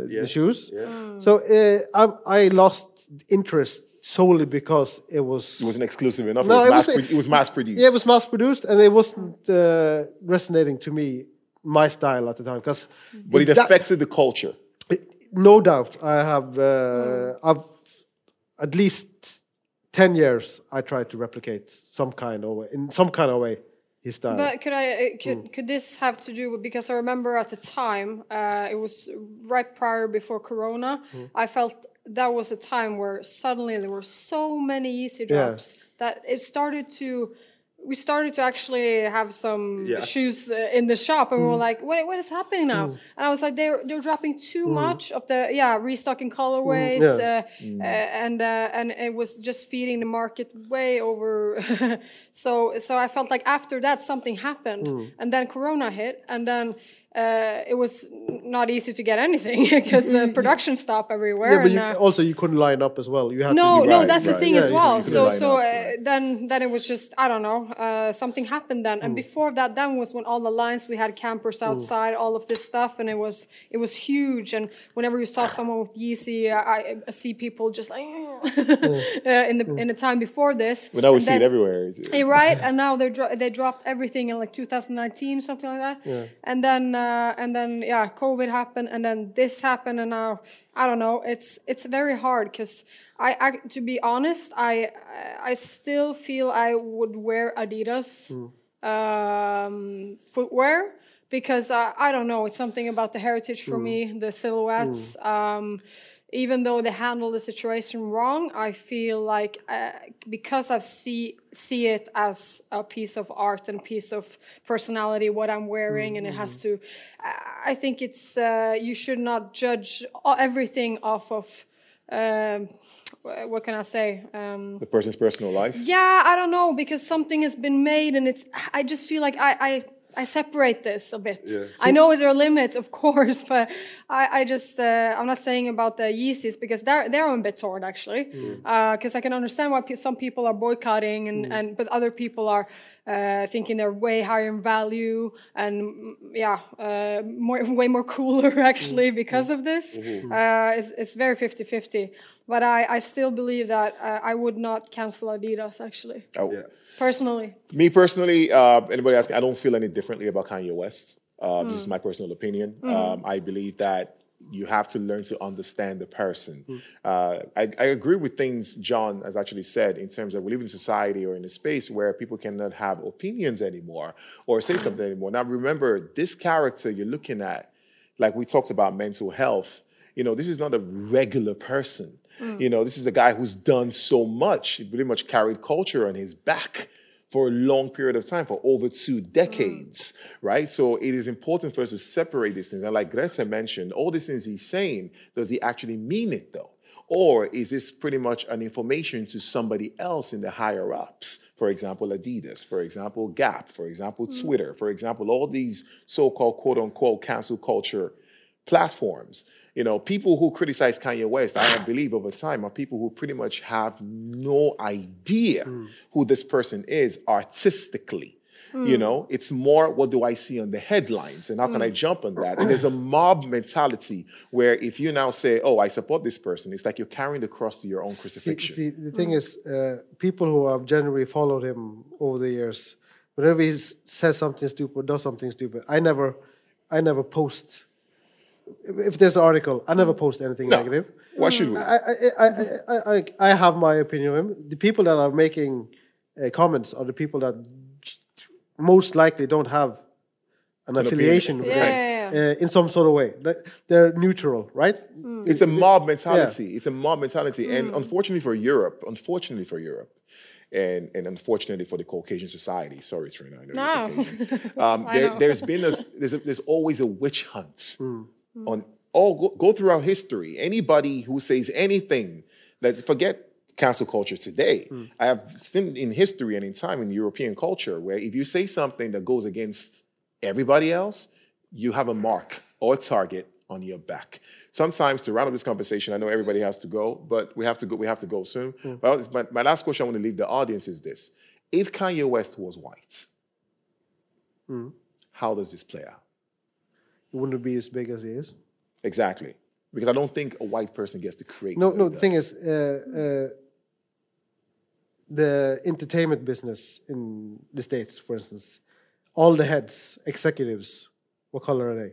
Yeah, the shoes. yeah. So uh, I, I lost interest solely because it was It wasn't exclusive enough. No, it, was it mass was- pro- it was mass produced. yeah, it was mass produced and it wasn't uh, resonating to me my style at the time because but it affected the culture. no doubt i have uh, i've at least 10 years i tried to replicate some kind of way in some kind of way his style But could I uh, could could this have to do with because I remember at the time uh, it was right prior before Corona. I felt that was a time where suddenly there were so many Yeezy Yeah. that it started to. We started to actually have some Yeah. shoes uh, in the shop, and we Mm. were like, "What? What is happening now?" And I was like, "They're they're dropping too much of the yeah restocking colorways, Mm. Yeah. uh, uh, and uh, and it was just feeding the market way over. so so I felt like after that something happened, Mm. and then Corona hit, and then. Uh, it was not easy to get anything because uh, production stopped everywhere. yeah but and, you, uh, also you couldn't line up as well you had no, to no, Right, that's the thing Yeah, as well. couldn't So, so up, uh, then, then it was just I don't know. Uh, something happened then, Mm. and before that, then was when all the lines we had campers outside, all of this stuff, and it was it was huge. And whenever you saw someone with Yeezy, I, I see people just like uh, in the in the time before this. But now we And see it everywhere. It's- Eh, right, and now they dro- they dropped everything in like 2019, something like that. And then uh, and then yeah, COVID happened, and then this happened, and now I don't know. It's it's very hard because I, I to be honest, I I still feel I would wear Adidas um, footwear because I, I don't know. It's something about the heritage for me, the silhouettes. Um, even though they handle the situation wrong, I feel like uh, because I see see it as a piece of art and piece of personality, what I'm wearing, and it has to. I- I think it's uh, you should not judge everything off of. Um, what can I say? Um, the person's personal life. yeah, I don't know because something has been made, and it's. I just feel like I I, I separate this a bit. I know there are limits, of course, but I I just uh, I'm not saying about the Yeezys because they're they're on a bit torn actually, mm. uh, because I can understand why pe- some people are boycotting and mm. and but other people are. Uh, thinking they're way higher in value and mm, yeah, uh, more way more cooler actually because of this. Uh, it's, it's very 50-50. But I, I still believe that uh, I would not cancel Adidas actually, Oh. Yeah. Personally. Me personally, uh, anybody asking, I don't feel any differently about Kanye West. Um, This is my personal opinion. Um, I believe that you have to learn to understand the person. Uh, I, I agree with things John has actually said in terms of we live in society or in a space where people cannot have opinions anymore or say something anymore. Now, remember, this character you're looking at, like we talked about mental health, you know, this is not a regular person. You know, this is a guy who's done so much. He pretty much carried culture on his back for a long period of time, for over two decades, mm. right? So it is important for us to separate these things. And like Greta mentioned, all these things he's saying, does he actually mean it though? Or is this pretty much an information to somebody else in the higher ups? For example, Adidas, for example, Gap, for example, mm. Twitter, for example, all these so called quote unquote cancel culture platforms. You know, people who criticize Kanye West, I believe over time, are people who pretty much have no idea hmm. who this person is artistically. Hmm. You know, it's more what do I see on the headlines and how can hmm. I jump on that? And there's a mob mentality where if you now say, oh, I support this person, it's like you're carrying the cross to your own crucifixion. see, the thing is, uh, people who have generally followed him over the years, whenever he says something stupid, does something stupid, I never, I never post. If if there's an article, I never post anything No. negative. Why should we? I, I, I, I, I, I have my opinion of him. The people that are making uh, comments are the people that most likely don't have an, affiliation with Yeah, him yeah, yeah. Uh, in some sort of way. They're neutral, right? It's a mob mentality. It's a mob mentality. And unfortunately for Europe, unfortunately for Europe, and, and unfortunately for the Caucasian society, sorry, Trina, I know No. Um, I there, know. there's been a, there's, a, there's always a witch hunt Mm. on all go, go throughout history. Anybody who says anything that forget cancel culture today. Mm. I have seen in history and in time in European culture where if you say something that goes against everybody else, you have a mark or a target on your back. Sometimes to round up this conversation, I know everybody has to go, but we have to go. We have to go soon. Mm. Well, my, my last question I want to leave the audience is this: If Kanye West was white, how does this play out? It wouldn't be as big as he is. Exactly, because I don't think a white person gets to create. No, no. he The thing is, uh, uh, the entertainment business in the states, for instance, all the heads, executives, what color are they?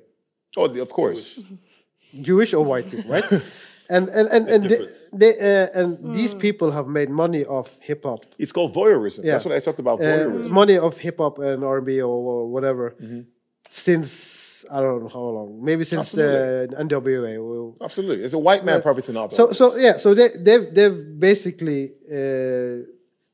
oh, of course, Jewish or white people, right? and and and, and they, they uh, and these people have made money off hip hop. it's called voyeurism. Yeah. That's what I talked about. Uh, Voyeurism. money of hip hop and R and B or, or whatever Mm-hmm. since I don't know how long. Maybe since the NWA. or- Absolutely, it's a white man profiting off. So so yeah, so they they've they've basically uh,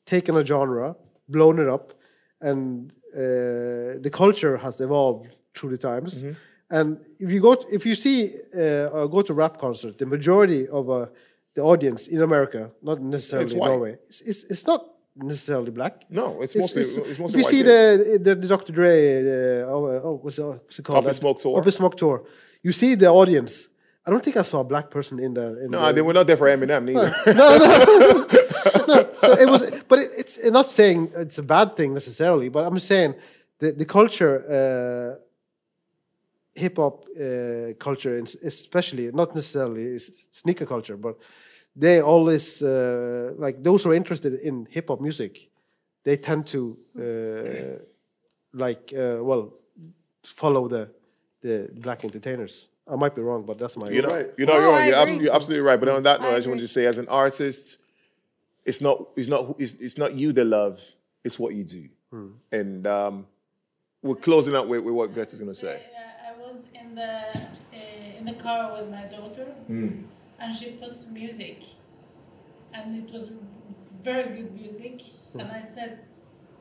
taken a genre, blown it up, and uh, the culture has evolved through the times. Mm-hmm. And if you go, to, if you see uh, or go to rap concert, the majority of uh, the audience in America, not necessarily in. Norway, it's, it's, it's not necessarily black. no, it's mostly it's, if mostly you white see the, the the Dr. Dre, uh, oh, oh what's, it, what's it called? Up Smoke tour. Up Smoke tour. You see the audience. I don't think I saw a black person in the. In No, the, they were not there for Eminem neither. No no no. so it was, but it, it's not saying it's a bad thing necessarily, but I'm saying the the culture, uh, hip hop uh, culture, especially not necessarily sneaker culture, but they always uh, like those who are interested in hip hop music, they tend to uh, like uh, well follow the the black entertainers. I might be wrong, but that's my You know, Right. you know, No, you're, I you're, agree. absolutely, you're absolutely right. But on that note, I, I just wanted to say, as an artist, it's not, it's not, it's, it's not you that love, it's what you do. Hmm. And um, we're closing out with, with what Greta's going to say. I was in the uh, in the car with my daughter, and she puts music, and it was very good music. And I said,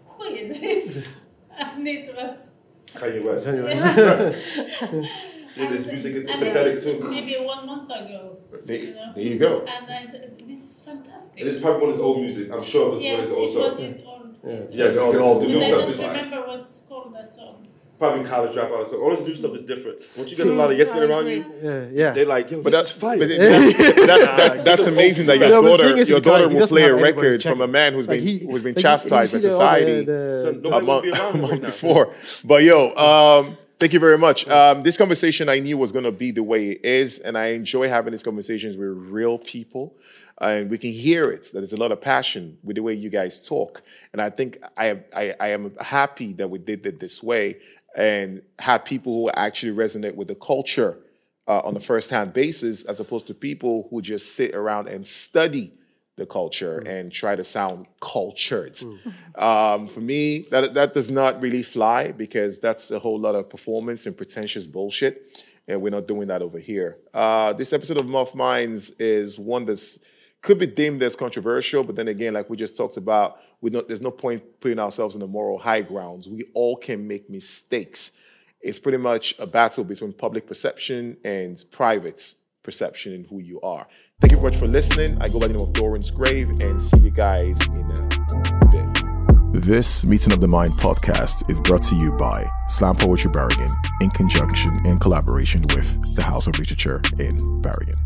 "Who is this?" and it was. Kanye West. Yeah, this music is and pathetic too. Maybe one month ago. There, you know? there you go. And I said, "This is fantastic." It is probably one of his old music. I'm sure it was one yes, of it his old was songs. his old. his Yes, all the because old the But new I don't remember what's called that song. Probably college dropout or something. All this new stuff is different. Once you get a lot of yesterday around you, yeah, yeah. they're like, yo, But this that's is fire. But it- that, that, that, that's amazing that your No, daughter, is your daughter will play a record from a man who's Like, been he- who's been like, you- you chastised by see the- the- society. a month, will be around a month now. before. But yo, um, thank you very much. Um, this conversation I knew was going to be the way it is, and I enjoy having these conversations with real people. And we can hear it that there's a lot of passion with the way you guys talk. And I think I I, I am happy that we did it this way and have people who actually resonate with the culture uh, on a first-hand basis, as opposed to people who just sit around and study the culture and try to sound cultured. Um, for me, that that does not really fly because that's a whole lot of performance and pretentious bullshit, and we're not doing that over here. Uh, this episode of Muff Minds is one that's could be deemed as controversial, but then again, like we just talked about, not, there's no point putting ourselves in the moral high grounds. We all can make mistakes. It's pretty much a battle between public perception and private perception and who you are. Thank you very much for listening. I go by the name of Doran's Grave and see you guys in a bit. This Meeting of the Mind podcast is brought to you by Slam Poetry Bergen in conjunction and collaboration with the House of Literature in Bergen.